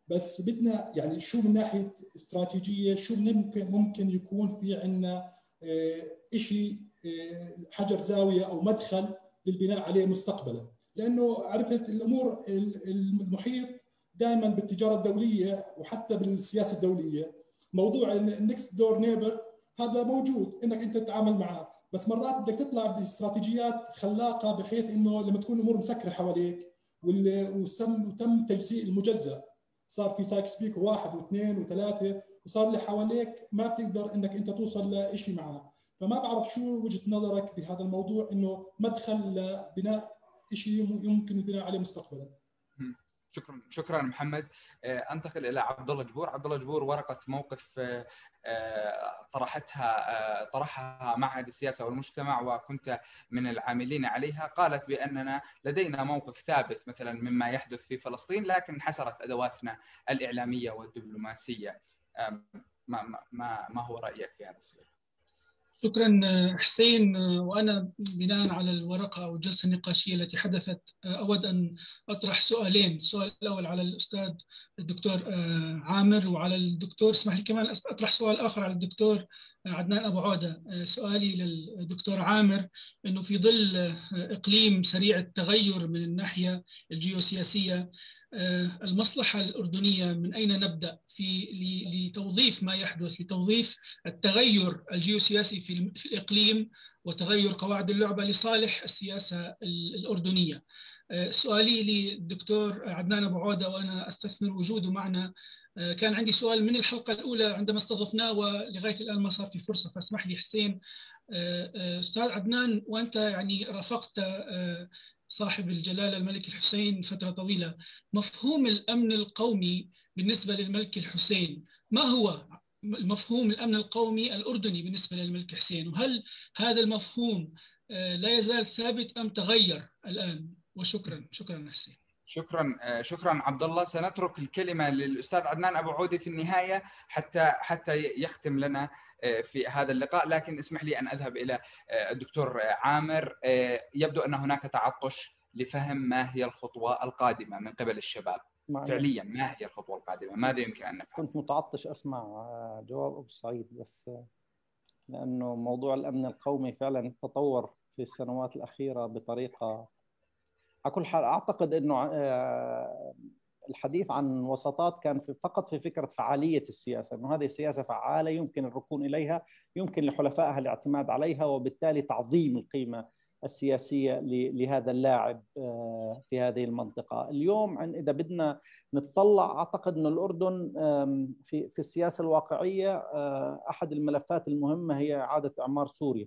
بس بدنا يعني شو من ناحية استراتيجية شو ممكن ممكن يكون في عندنا آه، شيء آه، حجر زاوية أو مدخل للبناء عليه مستقبلا. لأنه عرفت الأمور المحيط دائما بالتجارة الدولية وحتى بالسياسة الدولية. موضوع ال next door neighbor هذا موجود إنك أنت تتعامل معه. بس مرات بدك تطلع باستراتيجيات خلاقة بحيث إنه لما تكون الأمور مسكرة حواليك وتم تجزيء المجزأ. صار في سايكس بيكو واحد واثنين وثلاثة وصار اللي حواليك ما بتقدر إنك أنت توصل لشيء معه. فما بعرف شو وجهة نظرك بهذا الموضوع إنه مدخل لبناء شيء يمكن البناء عليه مستقبلا. شكرا شكرا محمد. آه، أنتقل إلى عبد الله جبور. عبد الله جبور ورقة موقف آه، آه، طرحتها طرحها معهد السياسة والمجتمع وكنت من العاملين عليها. قالت بأننا لدينا موقف ثابت مثلا مما يحدث في فلسطين لكن انحسرت أدواتنا الإعلامية والدبلوماسية. ما ما ما هو رأيك في هذا السؤال؟ شكرا حسين. وأنا بناء على الورقة أو الجلسة النقاشية التي حدثت أود أن أطرح سؤالين، السؤال الأول على الأستاذ الدكتور عامر وعلى الدكتور اسمح لي كمان أطرح سؤال آخر على الدكتور عدنان أبو عودة، سؤالي للدكتور عامر إنه في ظل إقليم سريع التغير من الناحية الجيوسياسية آه، المصلحة الأردنية من أين نبدأ؟ في لتوظيف ما يحدث لتوظيف التغير الجيوسياسي في الإقليم وتغير قواعد اللعبة لصالح السياسة الأردنية. آه، سؤالي للدكتور عدنان أبو عودة وأنا أستثمر وجوده معنا. آه، كان عندي سؤال من الحلقة الأولى عندما استضفناه ولغاية الآن ما صار في فرصة فاسمح لي حسين. أستاذ عدنان وأنت يعني رافقت صاحب الجلالة الملك الحسين فترة طويلة. مفهوم الأمن القومي بالنسبة للملك الحسين ما هو مفهوم الأمن القومي الأردني بالنسبة للملك حسين؟ وهل هذا المفهوم آه، لا يزال ثابت أم تغير الآن؟ وشكرا شكرا حسين شكرا آه، شكرا عبد الله سنترك الكلمة للأستاذ عدنان أبو عودي في النهاية حتى حتى يختم لنا في هذا اللقاء. لكن اسمح لي أن أذهب إلى آه، الدكتور عامر. آه، يبدو أن هناك تعطش لفهم ما هي الخطوة القادمة من قبل الشباب. معنا. فعليا ما هي الخطوة القادمة؟ ماذا يمكن أن نفعل؟ كنت متعطش أسمع آه، جواب أبو سعيد بس لأنه موضوع الأمن القومي فعلا تطور في السنوات الأخيرة بطريقة على كل حال أعتقد إنه الحديث عن وساطات كان في فقط في فكرة فعالية السياسة، إنه هذه السياسة فعالة يمكن الركون إليها، يمكن لحلفائها الاعتماد عليها وبالتالي تعظيم القيمة السياسية لهذا اللاعب آه، في هذه المنطقة، اليوم إذا بدنا نتطلع أعتقد ان الأردن في في السياسة الواقعية آه، أحد الملفات المهمة هي إعادة إعمار سوريا.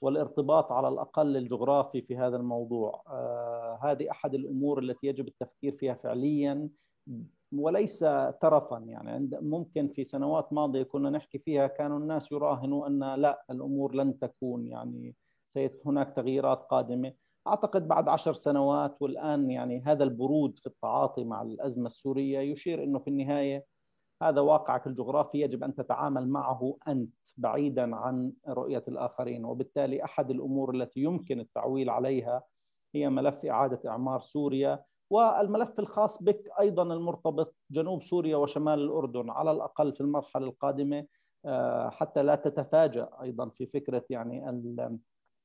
والارتباط على الأقل الجغرافي في هذا الموضوع. آه، هذه أحد الأمور التي يجب التفكير فيها فعليا وليس ترفا يعني ممكن في سنوات ماضية كنا نحكي فيها كانوا الناس يراهنوا أن لا الأمور لن تكون. يعني سيت هناك تغييرات قادمة. أعتقد بعد عشر سنوات والآن يعني هذا البرود في التعاطي مع الأزمة السورية يشير إنه في النهاية هذا واقعك الجغرافي يجب أن تتعامل معه أنت بعيدا عن رؤية الآخرين. وبالتالي أحد الأمور التي يمكن التعويل عليها هي ملف إعادة إعمار سوريا والملف الخاص بك أيضا المرتبط جنوب سوريا وشمال الأردن على الأقل في المرحلة القادمة. آه، حتى لا تتفاجأ أيضا في فكرة يعني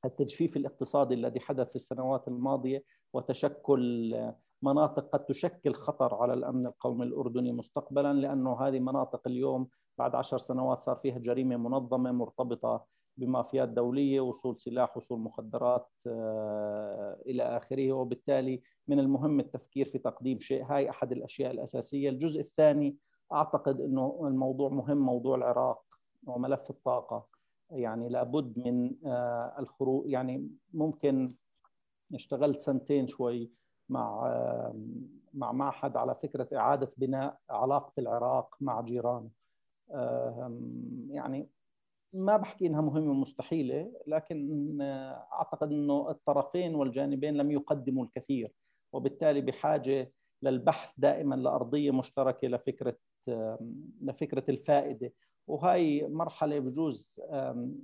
التجفيف الاقتصادي الذي حدث في السنوات الماضية وتشكل مناطق قد تشكل خطر على الأمن القومي الأردني مستقبلا لأنه هذه مناطق اليوم بعد عشر سنوات صار فيها جريمة منظمة مرتبطة بمافيات دولية وصول سلاح وصول مخدرات آه، إلى آخره. وبالتالي من المهم التفكير في تقديم شيء. هاي أحد الأشياء الأساسية. الجزء الثاني أعتقد إنه الموضوع مهم موضوع العراق وملف الطاقة. يعني لابد من آه، الخروج. يعني ممكن اشتغلت سنتين شوي مع مع معهد على فكرة إعادة بناء علاقة العراق مع جيرانه يعني ما بحكي إنها مهمة مستحيلة لكن أعتقد إنه الطرفين والجانبين لم يقدموا الكثير. وبالتالي بحاجة للبحث دائما لأرضية مشتركة لفكرة لفكرة الفائدة. وهي مرحلة بجوز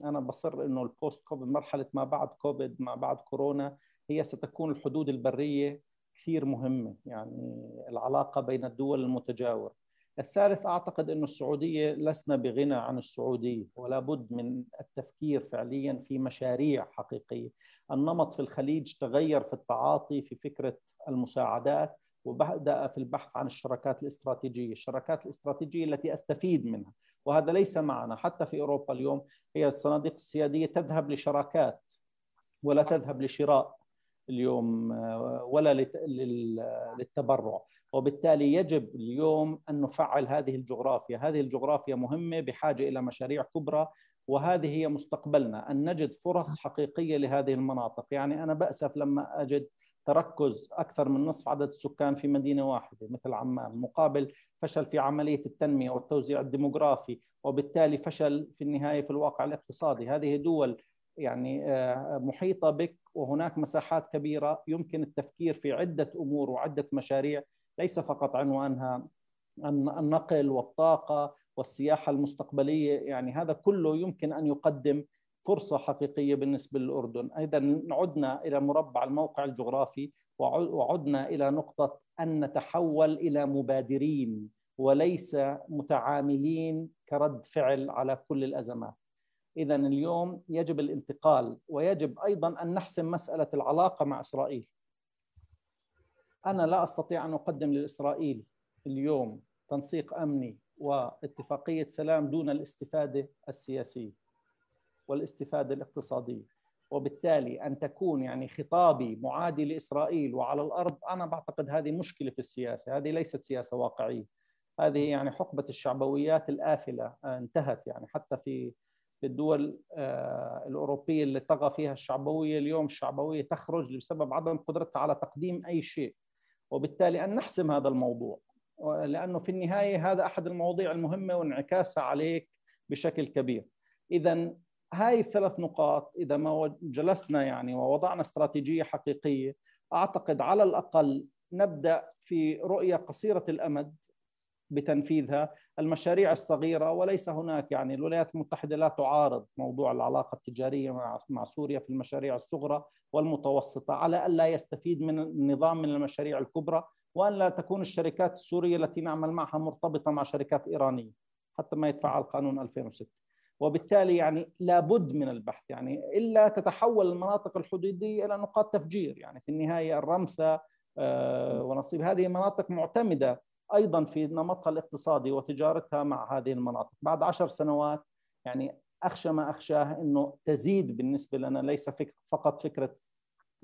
أنا بصر إنه البوست كوفيد مرحلة ما بعد كوفيد ما بعد كورونا هي ستكون الحدود البرية كثير مهمة يعني العلاقة بين الدول المتجاورة. الثالث أعتقد إنه السعودية لسنا بغنى عن السعودية ولا بد من التفكير فعليا في مشاريع حقيقية. النمط في الخليج تغير في التعاطي في فكرة المساعدات وبدأ في البحث عن الشراكات الاستراتيجية. الشراكات الاستراتيجية التي أستفيد منها وهذا ليس معنا. حتى في أوروبا اليوم هي الصناديق السيادية تذهب لشراكات ولا تذهب لشراء. اليوم ولا للتبرع. وبالتالي يجب اليوم أن نفعل هذه الجغرافيا. هذه الجغرافيا مهمة بحاجة إلى مشاريع كبرى وهذه هي مستقبلنا. أن نجد فرص حقيقية لهذه المناطق. يعني أنا بأسف لما أجد تركز أكثر من نصف عدد السكان في مدينة واحدة مثل عمان مقابل فشل في عملية التنمية والتوزيع الديموغرافي وبالتالي فشل في النهاية في الواقع الاقتصادي. هذه دول يعني آه، محيطة بك وهناك مساحات كبيرة يمكن التفكير في عدة أمور وعدة مشاريع ليس فقط عنوانها النقل والطاقة والسياحة المستقبلية. يعني هذا كله يمكن أن يقدم فرصة حقيقية بالنسبة للأردن. أيضا عدنا إلى مربع الموقع الجغرافي وعدنا إلى نقطة أن نتحول إلى مبادرين وليس متعاملين كرد فعل على كل الأزمات. إذا اليوم يجب الانتقال ويجب أيضا أن نحسم مسألة العلاقة مع إسرائيل. أنا لا أستطيع أن أقدم لإسرائيل اليوم تنسيق أمني واتفاقية سلام دون الاستفادة السياسية والاستفادة الاقتصادية. وبالتالي أن تكون يعني خطابي معادي لإسرائيل وعلى الأرض أنا بعتقد هذه مشكلة في السياسة هذه ليست سياسة واقعية. هذه يعني حقبة الشعبويات الآفلة انتهت يعني حتى في في الدول آه، الأوروبية اللي طغى فيها الشعبوية. اليوم الشعبوية تخرج بسبب عدم قدرتها على تقديم أي شيء وبالتالي أن نحسم هذا الموضوع. لأنه في النهاية هذا أحد المواضيع المهمة وانعكاسها عليك بشكل كبير. إذا هاي الثلاث نقاط إذا ما جلسنا يعني ووضعنا استراتيجية حقيقية أعتقد على الأقل نبدأ في رؤية قصيرة الأمد بتنفيذها. المشاريع الصغيرة وليس هناك يعني الولايات المتحدة لا تعارض موضوع العلاقة التجارية مع سوريا في المشاريع الصغرى والمتوسطة على ألا يستفيد من النظام من المشاريع الكبرى وأن لا تكون الشركات السورية التي نعمل معها مرتبطة مع شركات إيرانية حتى ما يتفعل قانون 2006 وبالتالي يعني لابد من البحث يعني إلا تتحول المناطق الحدودية إلى نقاط تفجير يعني في النهاية الرمثة آه، ونصيب. هذه مناطق معتمدة أيضا في نمطها الاقتصادي وتجارتها مع هذه المناطق بعد عشر سنوات يعني أخشى ما أخشاه إنه تزيد بالنسبة لنا ليس فقط فكرة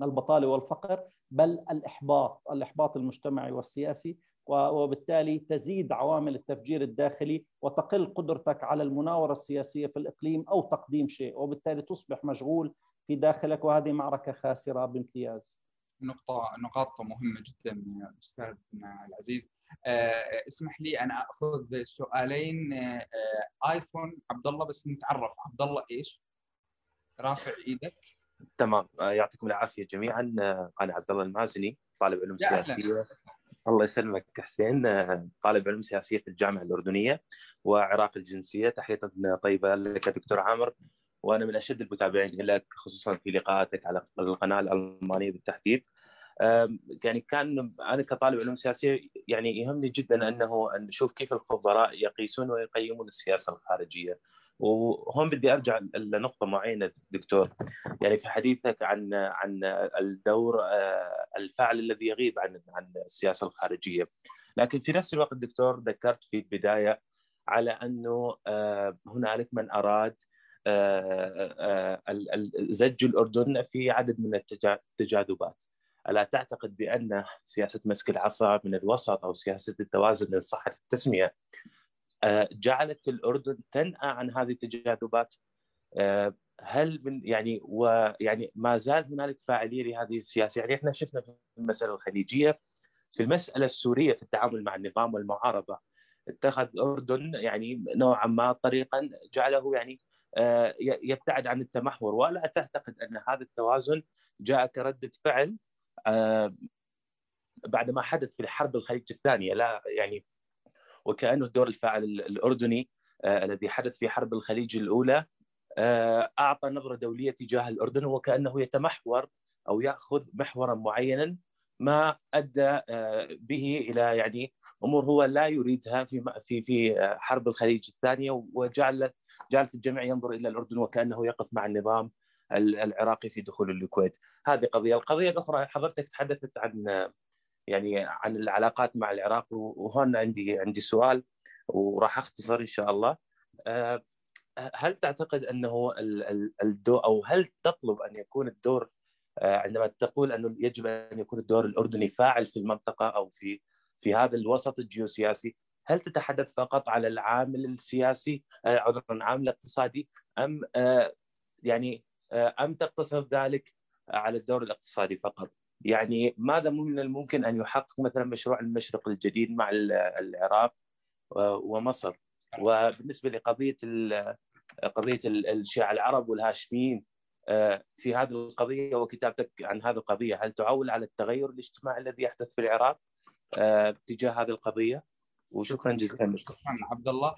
البطالة والفقر بل الإحباط الإحباط المجتمعي والسياسي وبالتالي تزيد عوامل التفجير الداخلي وتقل قدرتك على المناورة السياسية في الإقليم أو تقديم شيء وبالتالي تصبح مشغول في داخلك وهذه معركة خاسرة بامتياز. نقطة نقاط مهمة جدا أستاذنا العزيز. أه اسمح لي أنا أخذ سؤالين. أه آيفون عبد الله بس نتعرف. عبد الله إيش؟ رافع إيدك. تمام. آه، يعطيكم العافية جميعا. آه، أنا عبد الله المازني طالب علوم سياسية. الله يسلمك حسين. طالب علوم سياسية في الجامعة الأردنية وعراق الجنسية. تحية طيبة لك دكتور عامر. وأنا من أشد المتابعين لك خصوصا في لقاءاتك على القناة الألمانية بالتحديد. يعني كان أنا كطالب علوم سياسية يعني يهمني جدا أنه أن نشوف كيف الخبراء يقيسون ويقيمون السياسة الخارجية. وهون بدي أرجع لنقطة معينة دكتور. يعني في حديثك عن عن الدور آه، الفاعل الذي يغيب عن عن السياسة الخارجية. لكن في نفس الوقت دكتور ذكرت في البداية على أنه آه، هنالك من أراد زج الأردن في عدد من التجاذبات. ألا تعتقد بأن سياسة مسك العصا من الوسط أو سياسة التوازن ان صحه التسمية آه، جعلت الأردن تنأى عن هذه التجاذبات؟ آه، هل من يعني ويعني ما زال هنالك فاعليه لهذه السياسة؟ يعني إحنا شفنا في المسألة الخليجية في المسألة السورية في التعامل مع النظام والمعارضة اتخذ الأردن يعني نوعا ما طريقا جعله يعني يبتعد عن التمحور. ولا تعتقد أن هذا التوازن جاء كردة فعل بعد ما حدث في حرب الخليج الثانية. لا يعني وكأنه الدور الفاعل الأردني الذي حدث في حرب الخليج الأولى أعطى نظرة دولية تجاه الأردن وكأنه يتمحور أو يأخذ محورا معينا ما أدى به إلى يعني أمور هو لا يريدها في في في حرب الخليج الثانية وجعل جعلت الجميع ينظر إلى الأردن وكأنه يقف مع النظام العراقي في دخول الكويت. هذه قضية. القضية الأخرى حضرتك تحدثت عن يعني عن العلاقات مع العراق وهون عندي عندي سؤال وراح أختصر إن شاء الله. هل تعتقد أنه الدور أو هل تطلب أن يكون الدور عندما تقول أنه يجب أن يكون الدور الأردني فاعل في المنطقة أو في في هذا الوسط الجيوسياسي هل تتحدث فقط على العامل السياسي عذرا العامل الاقتصادي أم يعني أم تقتصر ذلك على الدور الاقتصادي فقط؟ يعني ماذا من الممكن أن يحقق مثلا مشروع المشرق الجديد مع العراق ومصر؟ وبالنسبة لقضية قضية الشيعة العرب والهاشميين في هذه القضية وكتابتك عن هذه القضية هل تعول على التغير الاجتماعي الذي يحدث في العراق تجاه هذه القضية؟ وشكرا جزيلا شكرا عبد الله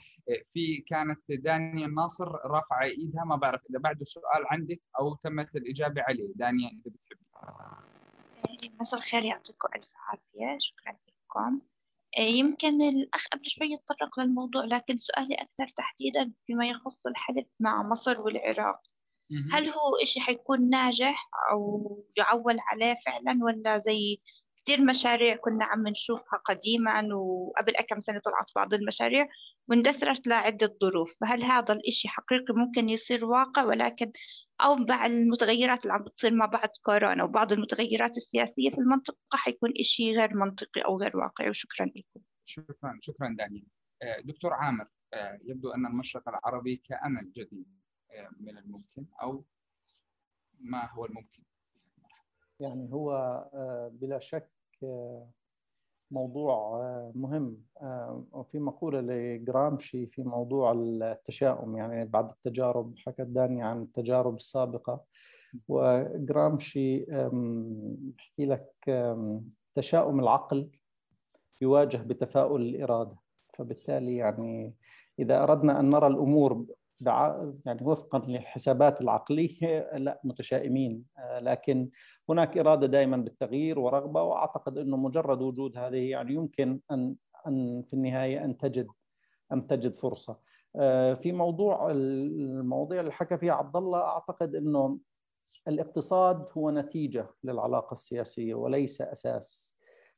في كانت دانيا الناصر رافعه إيدها ما بعرف إذا بعده سؤال عندك أو تمت الإجابة عليه. دانيا إذا بتحبي مساء الخير يعطيكم ألف عافية. شكرا لكم. يمكن الأخ قبل شوي يتطرق للموضوع لكن سؤالي أكثر تحديدا فيما يخص الحلف مع مصر والعراق. هل هو إشي حيكون ناجح أو يعول عليه فعلا ولا زي كثير مشاريع كنا عم نشوفها قديما وقبل كم سنة طلعت بعض المشاريع واندثرت لعدة ظروف. فهل هذا الإشي حقيقي ممكن يصير واقع؟ ولكن أو مع المتغيرات اللي عم بتصير ما بعد كورونا وبعض المتغيرات السياسية في المنطقة حيكون إشي غير منطقي أو غير واقعي. وشكرا لكم. شكرا شكرا دانيال. دكتور عامر يبدو أن المشرق العربي كأمل جديد من الممكن أو ما هو الممكن. يعني هو بلا شك موضوع مهم. وفي مقولة لجرامشي في موضوع التشاؤم يعني بعد التجارب حكت داني عن التجارب السابقة. وجرامشي يحكي لك تشاؤم العقل يواجه بتفاؤل الإرادة. فبالتالي يعني إذا أردنا أن نرى الأمور يعني وفقا للحسابات العقلية لا متشائمين لكن هناك إرادة دائما بالتغيير ورغبة وأعتقد إنه مجرد وجود هذه يعني يمكن أن أن في النهاية أن تجد أن تجد فرصة. في موضوع المواضيع اللي حكى فيها عبد الله أعتقد إنه الاقتصاد هو نتيجة للعلاقة السياسية وليس أساس.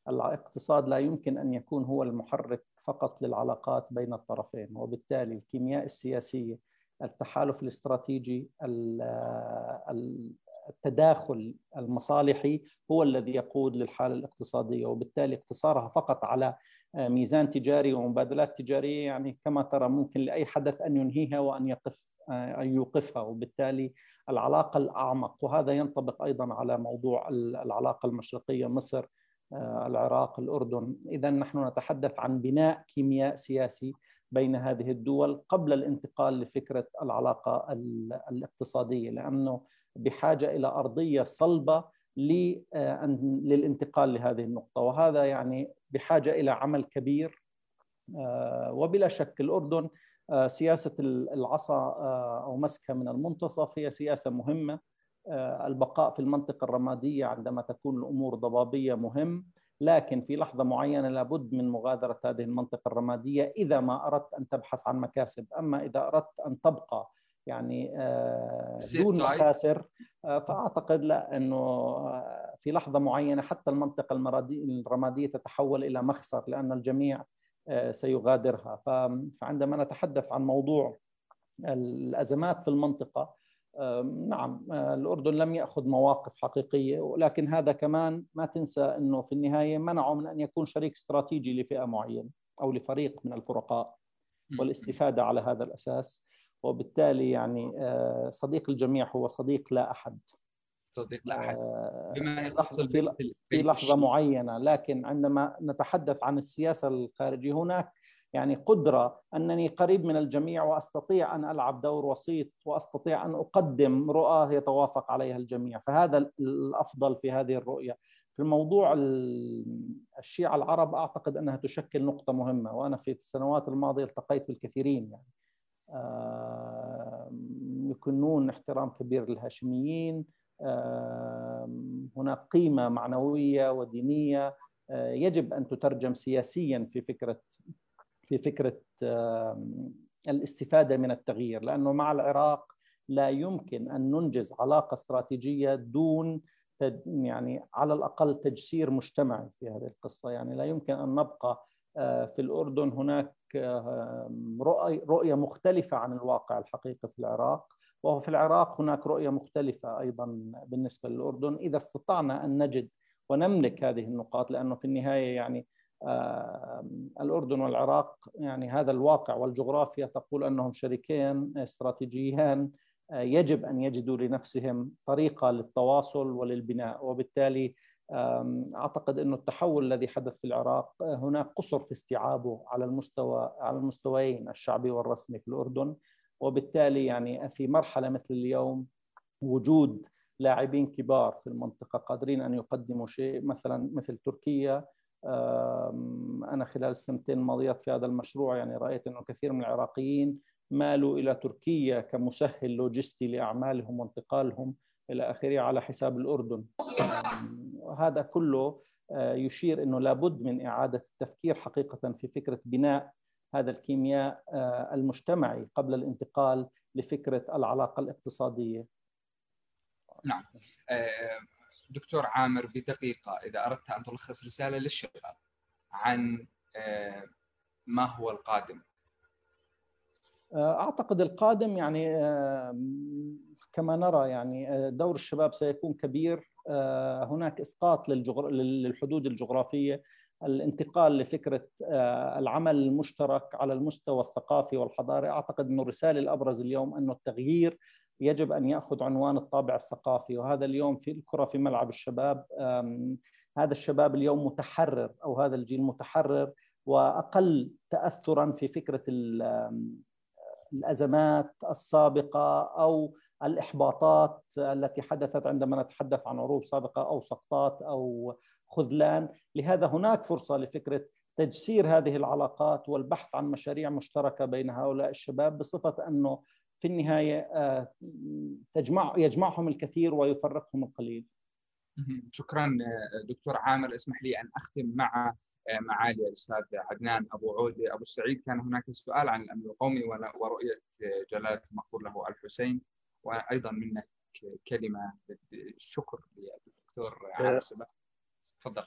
الاقتصاد لا يمكن أن يكون هو المحرك فقط للعلاقات بين الطرفين وبالتالي الكيمياء السياسية التحالف الاستراتيجي التداخل المصالحي هو الذي يقود للحالة الاقتصادية وبالتالي اقتصارها فقط على ميزان تجاري ومبادلات تجارية يعني كما ترى ممكن لأي حدث أن ينهيها وأن يقف أن يوقفها وبالتالي العلاقة الأعمق. وهذا ينطبق أيضا على موضوع العلاقة المشرقية مصر العراق الأردن. اذا نحن نتحدث عن بناء كيمياء سياسي بين هذه الدول قبل الانتقال لفكرة العلاقة الاقتصادية لأنه بحاجة إلى أرضية صلبة للانتقال لهذه النقطة. وهذا يعني بحاجة إلى عمل كبير وبلا شك الأردن سياسة العصا أو مسكها من المنتصف هي سياسة مهمة. البقاء في المنطقة الرمادية عندما تكون الأمور ضبابية مهم. لكن في لحظة معينة لابد من مغادرة هذه المنطقة الرمادية إذا ما أردت أن تبحث عن مكاسب. أما إذا أردت أن تبقى يعني دون مخاسر فأعتقد لا أنه في لحظة معينة حتى المنطقة الرمادية تتحول إلى مخسر لأن الجميع سيغادرها. فعندما نتحدث عن موضوع الأزمات في المنطقة نعم الأردن لم يأخذ مواقف حقيقية ولكن هذا كمان ما تنسى أنه في النهاية منعه من أن يكون شريك استراتيجي لفئة معينة أو لفريق من الفرقاء والاستفادة على هذا الأساس. وبالتالي يعني صديق الجميع هو صديق لا أحد. صديق لا أحد. بما يحصل في, في لحظة معينة لكن عندما نتحدث عن السياسة الخارجية هناك يعني قدرة أنني قريب من الجميع وأستطيع أن ألعب دور وسيط وأستطيع أن أقدم رؤى يتوافق عليها الجميع. فهذا الأفضل في هذه الرؤية. في الموضوع الشيعة العرب أعتقد أنها تشكل نقطة مهمة وأنا في السنوات الماضية التقيت بالكثيرين يعني. يكنون احترام كبير للهاشميين. هناك قيمة معنوية ودينية. آه، يجب أن تترجم سياسيا في فكرة في فكرة الاستفادة من التغيير لأنه مع العراق لا يمكن أن ننجز علاقة استراتيجية دون يعني على الأقل تجسير مجتمعي في هذه القصة. يعني لا يمكن أن نبقى آه، في الأردن هناك رؤية مختلفة عن الواقع الحقيقي في العراق وهو في العراق هناك رؤية مختلفة أيضا بالنسبة للأردن. إذا استطعنا أن نجد ونملك هذه النقاط لأنه في النهاية يعني الأردن والعراق يعني هذا الواقع والجغرافيا تقول أنهم شريكين استراتيجيان آه، يجب أن يجدوا لنفسهم طريقة للتواصل وللبناء. وبالتالي أعتقد انه التحول الذي حدث في العراق آه، هناك قصر في استيعابه على المستوى على المستويين الشعبي والرسمي في الأردن. وبالتالي يعني في مرحلة مثل اليوم وجود لاعبين كبار في المنطقة قادرين أن يقدموا شيء مثلا مثل تركيا أنا خلال السنتين الماضيات في هذا المشروع يعني رأيت إنه كثير من العراقيين مالوا إلى تركيا كمسهل لوجستي لأعمالهم وانتقالهم إلى اخره على حساب الأردن هذا كله آه، يشير إنه لابد من إعادة التفكير حقيقة في فكرة بناء هذا الكيمياء آه، المجتمعي قبل الانتقال لفكرة العلاقة الاقتصادية. نعم. آه، دكتور عامر بدقيقة إذا أردت أن تلخص رسالة للشباب عن ما هو القادم؟ أعتقد القادم يعني كما نرى يعني دور الشباب سيكون كبير. هناك إسقاط للحدود الجغرافية الانتقال لفكرة العمل المشترك على المستوى الثقافي والحضاري. أعتقد إنه الرسالة الأبرز اليوم أنه التغيير يجب أن يأخذ عنوان الطابع الثقافي وهذا اليوم في الكرة في ملعب الشباب هذا الشباب اليوم متحرر أو هذا الجيل متحرر وأقل تاثرا في فكرة الأزمات السابقة أو الإحباطات التي حدثت عندما نتحدث عن عروض سابقة أو سقطات أو خذلان، لهذا هناك فرصة لفكرة تجسير هذه العلاقات والبحث عن مشاريع مشتركة بين هؤلاء الشباب بصفة أنه في النهاية آه، تجمع يجمعهم الكثير ويفرقهم القليل. شكرا دكتور عامر. اسمح لي أن أختم مع معالي الأستاذ عدنان أبو عود. أبو السعيد كان هناك سؤال عن الأمن القومي ورؤية جلالة المغفور له الحسين. وأيضا منك كلمة الشكر للدكتور عامر سبا تفضل.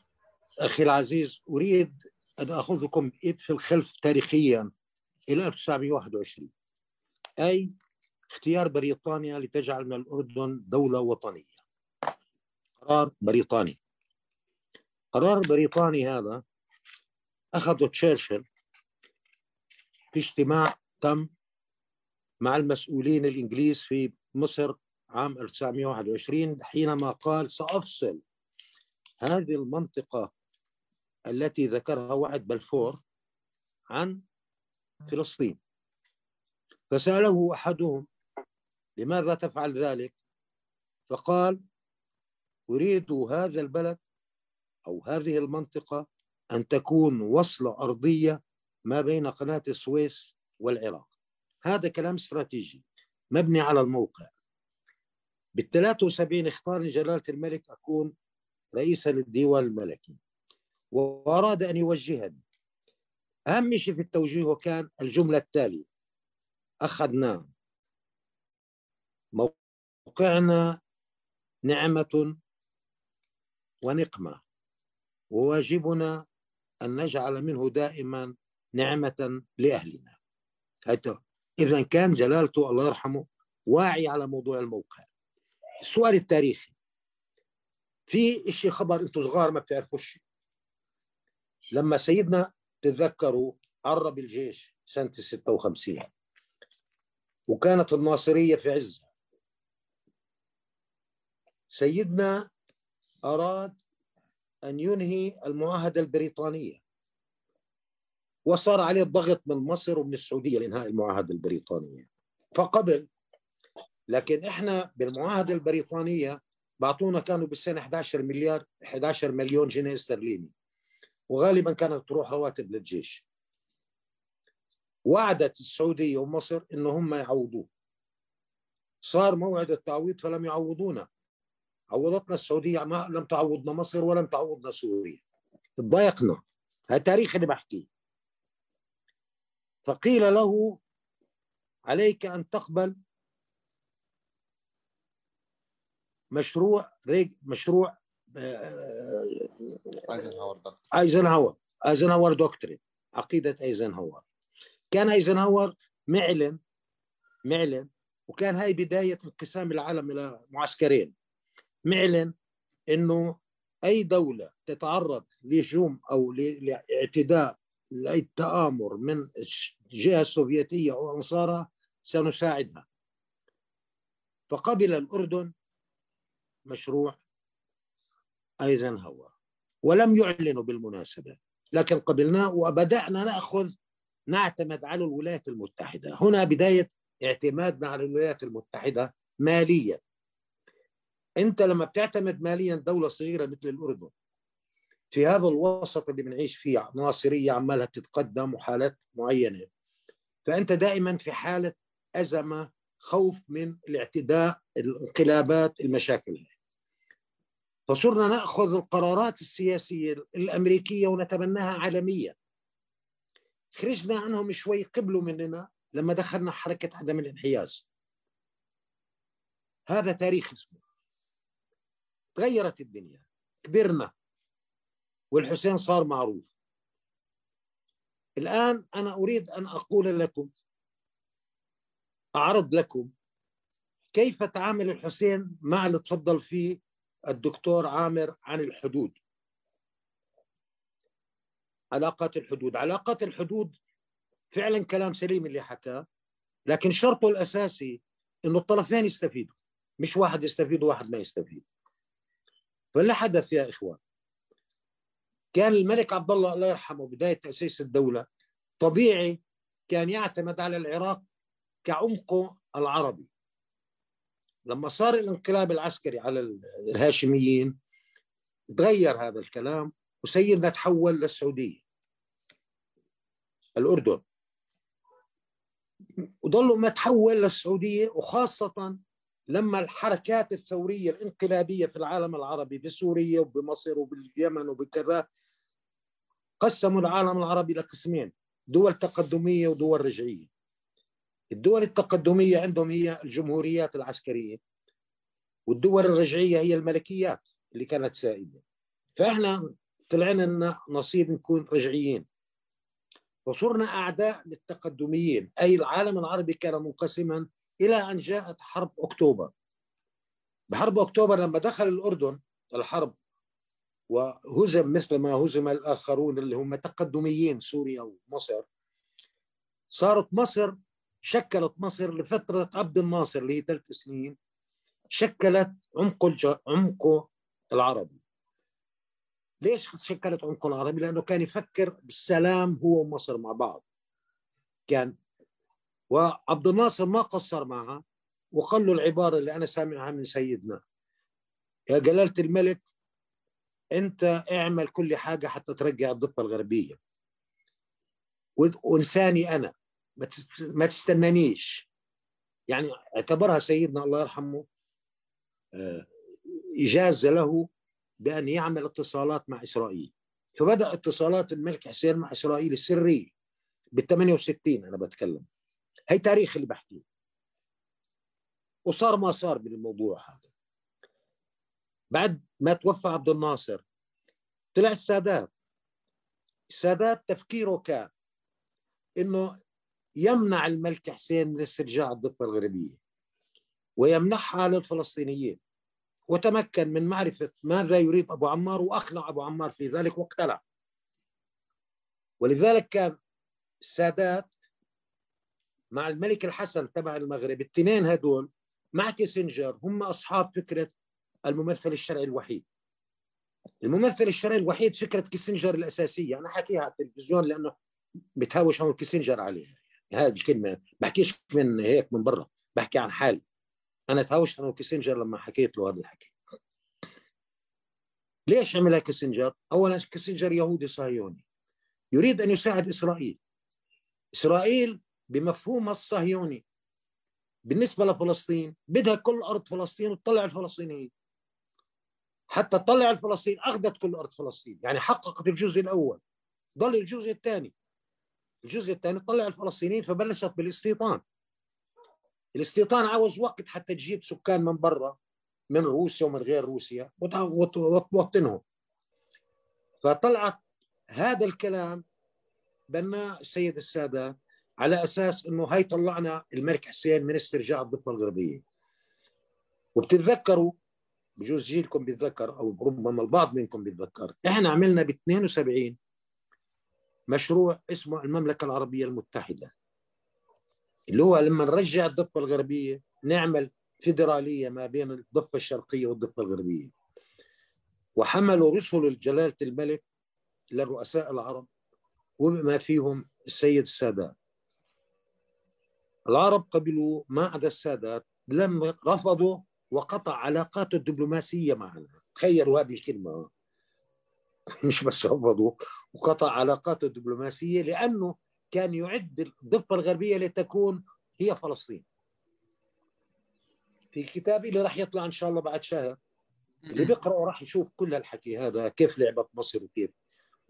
أخي العزيز أريد أن اخذكم في الخلف تاريخيا إلى 1921 أي اختيار بريطانيا لتجعل من الأردن دولة وطنية. قرار بريطاني. قرار بريطاني هذا أخذوا تشرشل في اجتماع تم مع المسؤولين الإنجليز في مصر عام 1921 حينما قال سأفصل هذه المنطقة التي ذكرها وعد بلفور عن فلسطين فسأله أحدهم لماذا تفعل ذلك؟ فقال أريد هذا البلد أو هذه المنطقة أن تكون وصلة أرضية ما بين قناة السويس والعراق. هذا كلام استراتيجي مبني على الموقع. بال 73 اختارني جلالة الملك أكون رئيسا للديوان الملكي وأراد أن يوجهني. أهم شيء في التوجيه كان الجملة التالية أخذنا موقعنا نعمة ونقمة وواجبنا أن نجعل منه دائما نعمة لأهلنا. إذا كان جلالته الله يرحمه واعي على موضوع الموقع. السؤال التاريخي. في إشي خبر أنتم صغار ما بتعرفوش. لما سيدنا تتذكروا عرب الجيش سنة 56 وكانت الناصرية في عزها سيدنا أراد أن ينهي المعاهدة البريطانية. وصار عليه الضغط من مصر ومن السعودية لإنهاء المعاهدة البريطانية. فقبل لكن إحنا بالمعاهدة البريطانية بعطونا كانوا بالسنة 11 مليار 11 مليون جنيه استرليني. وغالبا كانت تروح رواتب للجيش. وعدت السعودية ومصر إنه هم يعوضوه. صار موعد التعويض فلم يعوضونا. عوضتنا السعودية ما لم تعوضنا مصر ولم تعوضنا سوريا. تضايقنا هذا تاريخ اللي بحكيه. فقيل له عليك أن تقبل مشروع ريج مشروع ايزنهاور ايزنهاور ايزنهاور doctrine عقيدة ايزنهاور كان ايزنهاور معلن معلن وكان هاي بداية انقسام العالم إلى معسكرين. معلن إنه أي دولة تتعرض لهجوم أو لاعتداء لأي تآمر من الجهة السوفيتية أو انصارها سنساعدها. فقبل الأردن مشروع أيزنهاور ولم يعلنوا بالمناسبة لكن قبلناه وبدأنا نأخذ نعتمد على الولايات المتحدة. هنا بداية اعتمادنا على الولايات المتحدة ماليا. انت لما بتعتمد ماليا دولة صغيرة مثل الاردن في هذا الوسط اللي بنعيش فيه ناصرية عمالها بتتقدم وحالات معينة فأنت دائما في حالة أزمة خوف من الاعتداء الانقلابات المشاكل فصرنا نأخذ القرارات السياسية الأمريكية ونتبناها عالميا. خرجنا عنهم شوي قبلوا مننا لما دخلنا حركة عدم الانحياز. هذا تاريخ اسمه. تغيرت الدنيا. كبرنا. والحسين صار معروف. الآن أنا أريد أن أقول لكم أعرض لكم كيف تعامل الحسين مع اللي تفضل فيه الدكتور عامر عن الحدود. علاقات الحدود. علاقات الحدود فعلا كلام سليم اللي حكاه لكن شرطه الأساسي أنه الطرفين يستفيدوا مش واحد يستفيد وواحد ما يستفيد. فاللي حدث يا إخوان. كان الملك عبد الله الله يرحمه بداية تأسيس الدولة طبيعي كان يعتمد على العراق كعمقه العربي. لما صار الانقلاب العسكري على الهاشميين تغير هذا الكلام وسيدنا تحول للسعودية. الأردن. وظلوا ما تحول للسعودية وخاصة لما الحركات الثورية الانقلابية في العالم العربي بسوريا وبمصر وباليمن وبكذا قسموا العالم العربي لقسمين دول تقدمية ودول رجعية. الدول التقدمية عندهم هي الجمهوريات العسكرية والدول الرجعية هي الملكيات اللي كانت سائدة. فإحنا طلعنا لنا نصيب نكون رجعيين. وصرنا أعداء للتقدميين. أي العالم العربي كان منقسما إلى أن جاءت حرب أكتوبر. بحرب أكتوبر لما دخل الأردن الحرب وهزم مثل ما هزم الآخرون اللي هم تقدميين سوريا ومصر صارت مصر شكلت مصر لفترة عبد الناصر اللي هي ثلاث سنين شكلت عمقه عمقه العربي. ليش شكلت عمقه العربي؟ لأنه كان يفكر بالسلام هو ومصر مع بعض. كان وعبد الناصر ما قصر معها وقال له العبارة اللي أنا سامعها من سيدنا. يا جلالة الملك أنت اعمل كل حاجة حتى ترجع الضفة الغربية. وانساني أنا ما تستنانيش. يعني اعتبرها سيدنا الله يرحمه إجازة له بأن يعمل اتصالات مع إسرائيل. فبدأ اتصالات الملك حسين مع إسرائيل السرية. بال 68 أنا بتكلم. هي تاريخ اللي بحكيه. وصار ما صار بالموضوع هذا. بعد ما توفى عبد الناصر طلع السادات. السادات تفكيره كان إنه يمنع الملك حسين من استرجاع الضفة الغربية ويمنحها للفلسطينيين. وتمكن من معرفة ماذا يريد أبو عمار واقنع أبو عمار في ذلك واقتنع ولذلك كان السادات مع الملك الحسن تبع المغرب الاثنين هدول مع كيسنجر هم أصحاب فكرة الممثل الشرعي الوحيد. الممثل الشرعي الوحيد فكرة كيسنجر الأساسية. أنا حكيها على التلفزيون لأنه بتهاوش مع كيسنجر عليها. هذه الكلمة بحكيش من هيك من برا بحكي عن حالي. أنا تهاوشت أنا وكيسنجر لما حكيت له هذا الحكي. ليش عملها كيسنجر؟ اولا كيسنجر يهودي صهيوني. يريد أن يساعد إسرائيل. إسرائيل بمفهومها الصهيوني. بالنسبة لفلسطين بدها كل أرض فلسطين وتطلع الفلسطينيين. حتى تطلع الفلسطين أخذت كل أرض فلسطين يعني حققت الجزء الأول ضل الجزء الثاني. الجزء الثاني طلع الفلسطينيين فبلشت بالاستيطان. الاستيطان عاوز وقت حتى تجيب سكان من برا من روسيا ومن غير روسيا وتوطنهم. فطلعت هذا الكلام بناه السيد السادات على أساس إنه هي طلعنا الملك حسين من استرجاع الضفة الغربية. وبتتذكروا بجوز جيلكم بيتذكر أو ربما البعض منكم بيتذكر إحنا عملنا ب 72 مشروع اسمه المملكة العربية المتحدة اللي هو لما نرجع الضفة الغربية نعمل فيدرالية ما بين الضفة الشرقية والضفة الغربية. وحملوا رسل جلالة الملك للرؤساء العرب وبما فيهم السيد السادات. العرب قبلوا ما عدا السادات لم رفضوا وقطع علاقاته الدبلوماسية معنا. تخيلوا هذه الكلمة. مش بس رفضوا وقطع علاقاته الدبلوماسية لأنه كان يعد الضفة الغربية لتكون هي فلسطين. في كتابي اللي راح يطلع إن شاء الله بعد شهر اللي بيقرأه راح يشوف كل الحكي هذا كيف لعبت مصر وكيف.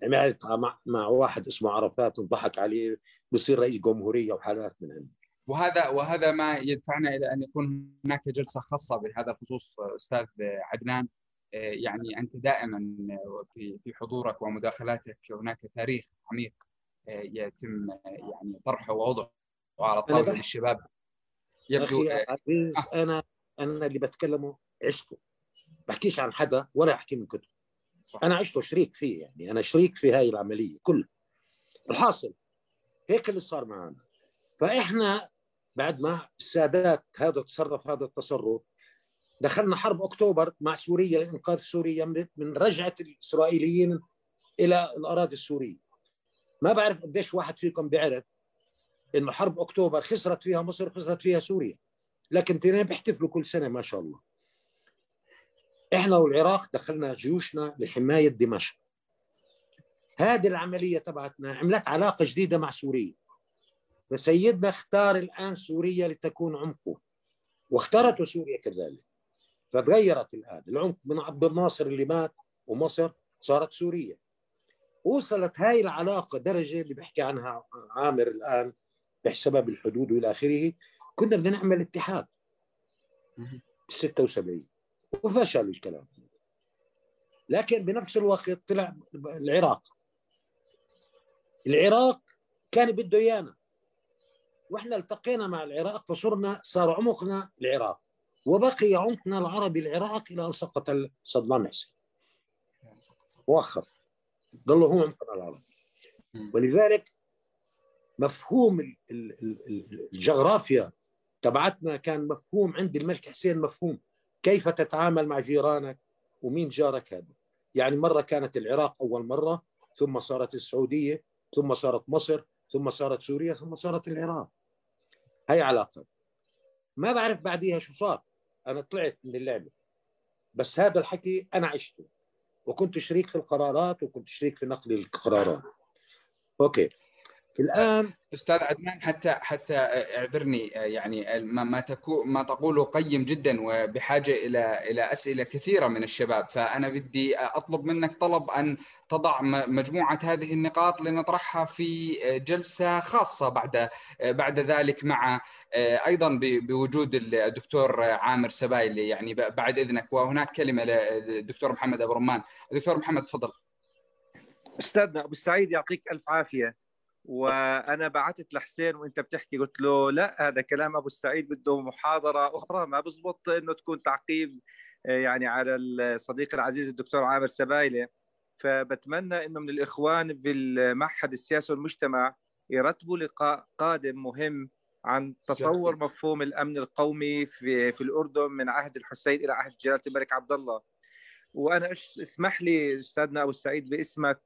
عملت مع, مع واحد اسمه عرفات انضحك عليه بصير رئيس جمهورية وحالات من هذه وهذا وهذا ما يدفعنا إلى أن يكون هناك جلسة خاصة بهذا الخصوص أستاذ عدنان. يعني أنت دائما في في حضورك ومداخلاتك هناك تاريخ عميق يتم يعني طرحه ووضعه على طاولة الشباب. يبدو أخي عزيز آه. أنا أنا اللي بتكلمه عشته. بحكيش عن حدا ولا أحكي من كتب صح. أنا عشته شريك فيه يعني. أنا شريك في هاي العملية كلها الحاصل هيك اللي صار معنا. فإحنا بعد ما السادات هذا تصرف هذا التصرف. دخلنا حرب أكتوبر مع سوريا لانقاذ سوريا من رجعة الإسرائيليين إلى الأراضي السورية. ما بعرف قديش واحد فيكم بيعرف إنه حرب أكتوبر خسرت فيها مصر خسرت فيها سوريا. لكن تنين بيحتفلوا كل سنة ما شاء الله. إحنا والعراق دخلنا جيوشنا لحماية دمشق. هذه العملية تبعتنا عملت علاقة جديدة مع سوريا. فسيدنا اختار الآن سوريا لتكون عمقه واختارته سوريا كذلك. فتغيرت الآن. العمق من عبد الناصر اللي مات ومصر صارت سوريا. وصلت هاي العلاقة درجة اللي بحكي عنها عامر الآن بسبب الحدود وإلى آخره. كنا بدنا نعمل اتحاد. بال 76 وفشل الكلام. لكن بنفس الوقت طلع العراق. العراق كان بده إيانا. وإحنا التقينا مع العراق فصرنا صار عمقنا العراق. وبقي عمقنا العربي العراق إلى أن سقط صدام حسين مؤخر ظل هو عمقنا العربي. ولذلك مفهوم الجغرافيا تبعتنا كان مفهوم عند الملك حسين مفهوم. كيف تتعامل مع جيرانك؟ ومين جارك هذا؟ يعني مرة كانت العراق أول مرة ثم صارت السعودية ثم صارت مصر ثم صارت سوريا ثم صارت العراق. هي علاقة ما بعرف بعديها شو صار. أنا طلعت من اللعبة. بس هذا الحكي أنا عشته. وكنت شريك في القرارات وكنت شريك في نقل القرارات. أوكي. الآن أستاذ عدنان حتى حتى اعذرني يعني ما ما ما تقوله قيم جدا وبحاجة إلى إلى أسئلة كثيرة من الشباب. فأنا بدي أطلب منك طلب أن تضع مجموعة هذه النقاط لنطرحها في جلسة خاصة بعد بعد ذلك مع أيضا بوجود الدكتور عامر سبايلي. يعني بعد إذنك. وهناك كلمة للدكتور محمد أبو رمان. دكتور محمد تفضل. أستاذنا أبو السعيد يعطيك ألف عافية. وأنا بعثت لحسين وأنت بتحكي قلت له لا هذا كلام أبو السعيد بده محاضرة أخرى ما بزبط إنه تكون تعقيب آه، يعني على الصديق العزيز الدكتور عامر سبايله فبتمنى إنه من الإخوان في المعهد السياسي والمجتمع يرتبوا لقاء قادم مهم عن تطور مفهوم الأمن القومي في في الأردن من عهد الحسين إلى عهد جلالة الملك عبد الله. وأنا اسمح لي أستاذنا أبو السعيد باسمك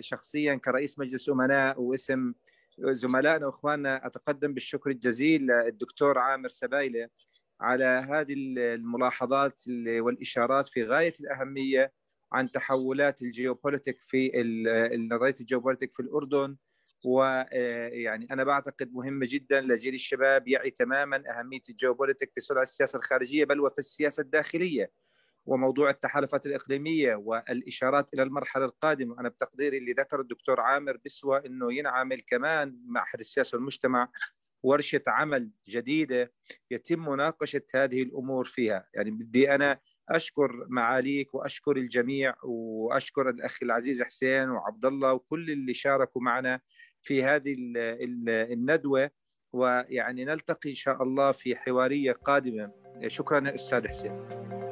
شخصيا كرئيس مجلس امناء واسم زملائنا وإخواننا أتقدم بالشكر الجزيل للدكتور عامر سبايله على هذه الملاحظات والإشارات في غاية الأهمية عن تحولات الجيوبوليتيك في نظرية الجيوبوليتيك في الأردن. ويعني أنا بعتقد مهمه جدا لجيل الشباب يعي تماما أهمية الجيوبوليتيك في صنع السياسة الخارجية بل وفي السياسة الداخلية. وموضوع التحالفات الإقليمية والإشارات إلى المرحلة القادمة. أنا بتقديري اللي ذكر الدكتور عامر بسوى أنه ينعمل كمان معهد السياسة والمجتمع ورشة عمل جديدة يتم مناقشة هذه الأمور فيها. يعني بدي أنا أشكر معاليك وأشكر الجميع وأشكر الأخ العزيز حسين وعبد الله وكل اللي شاركوا معنا في هذه الندوة. ويعني نلتقي إن شاء الله في حوارية قادمة. شكرا أستاذ حسين.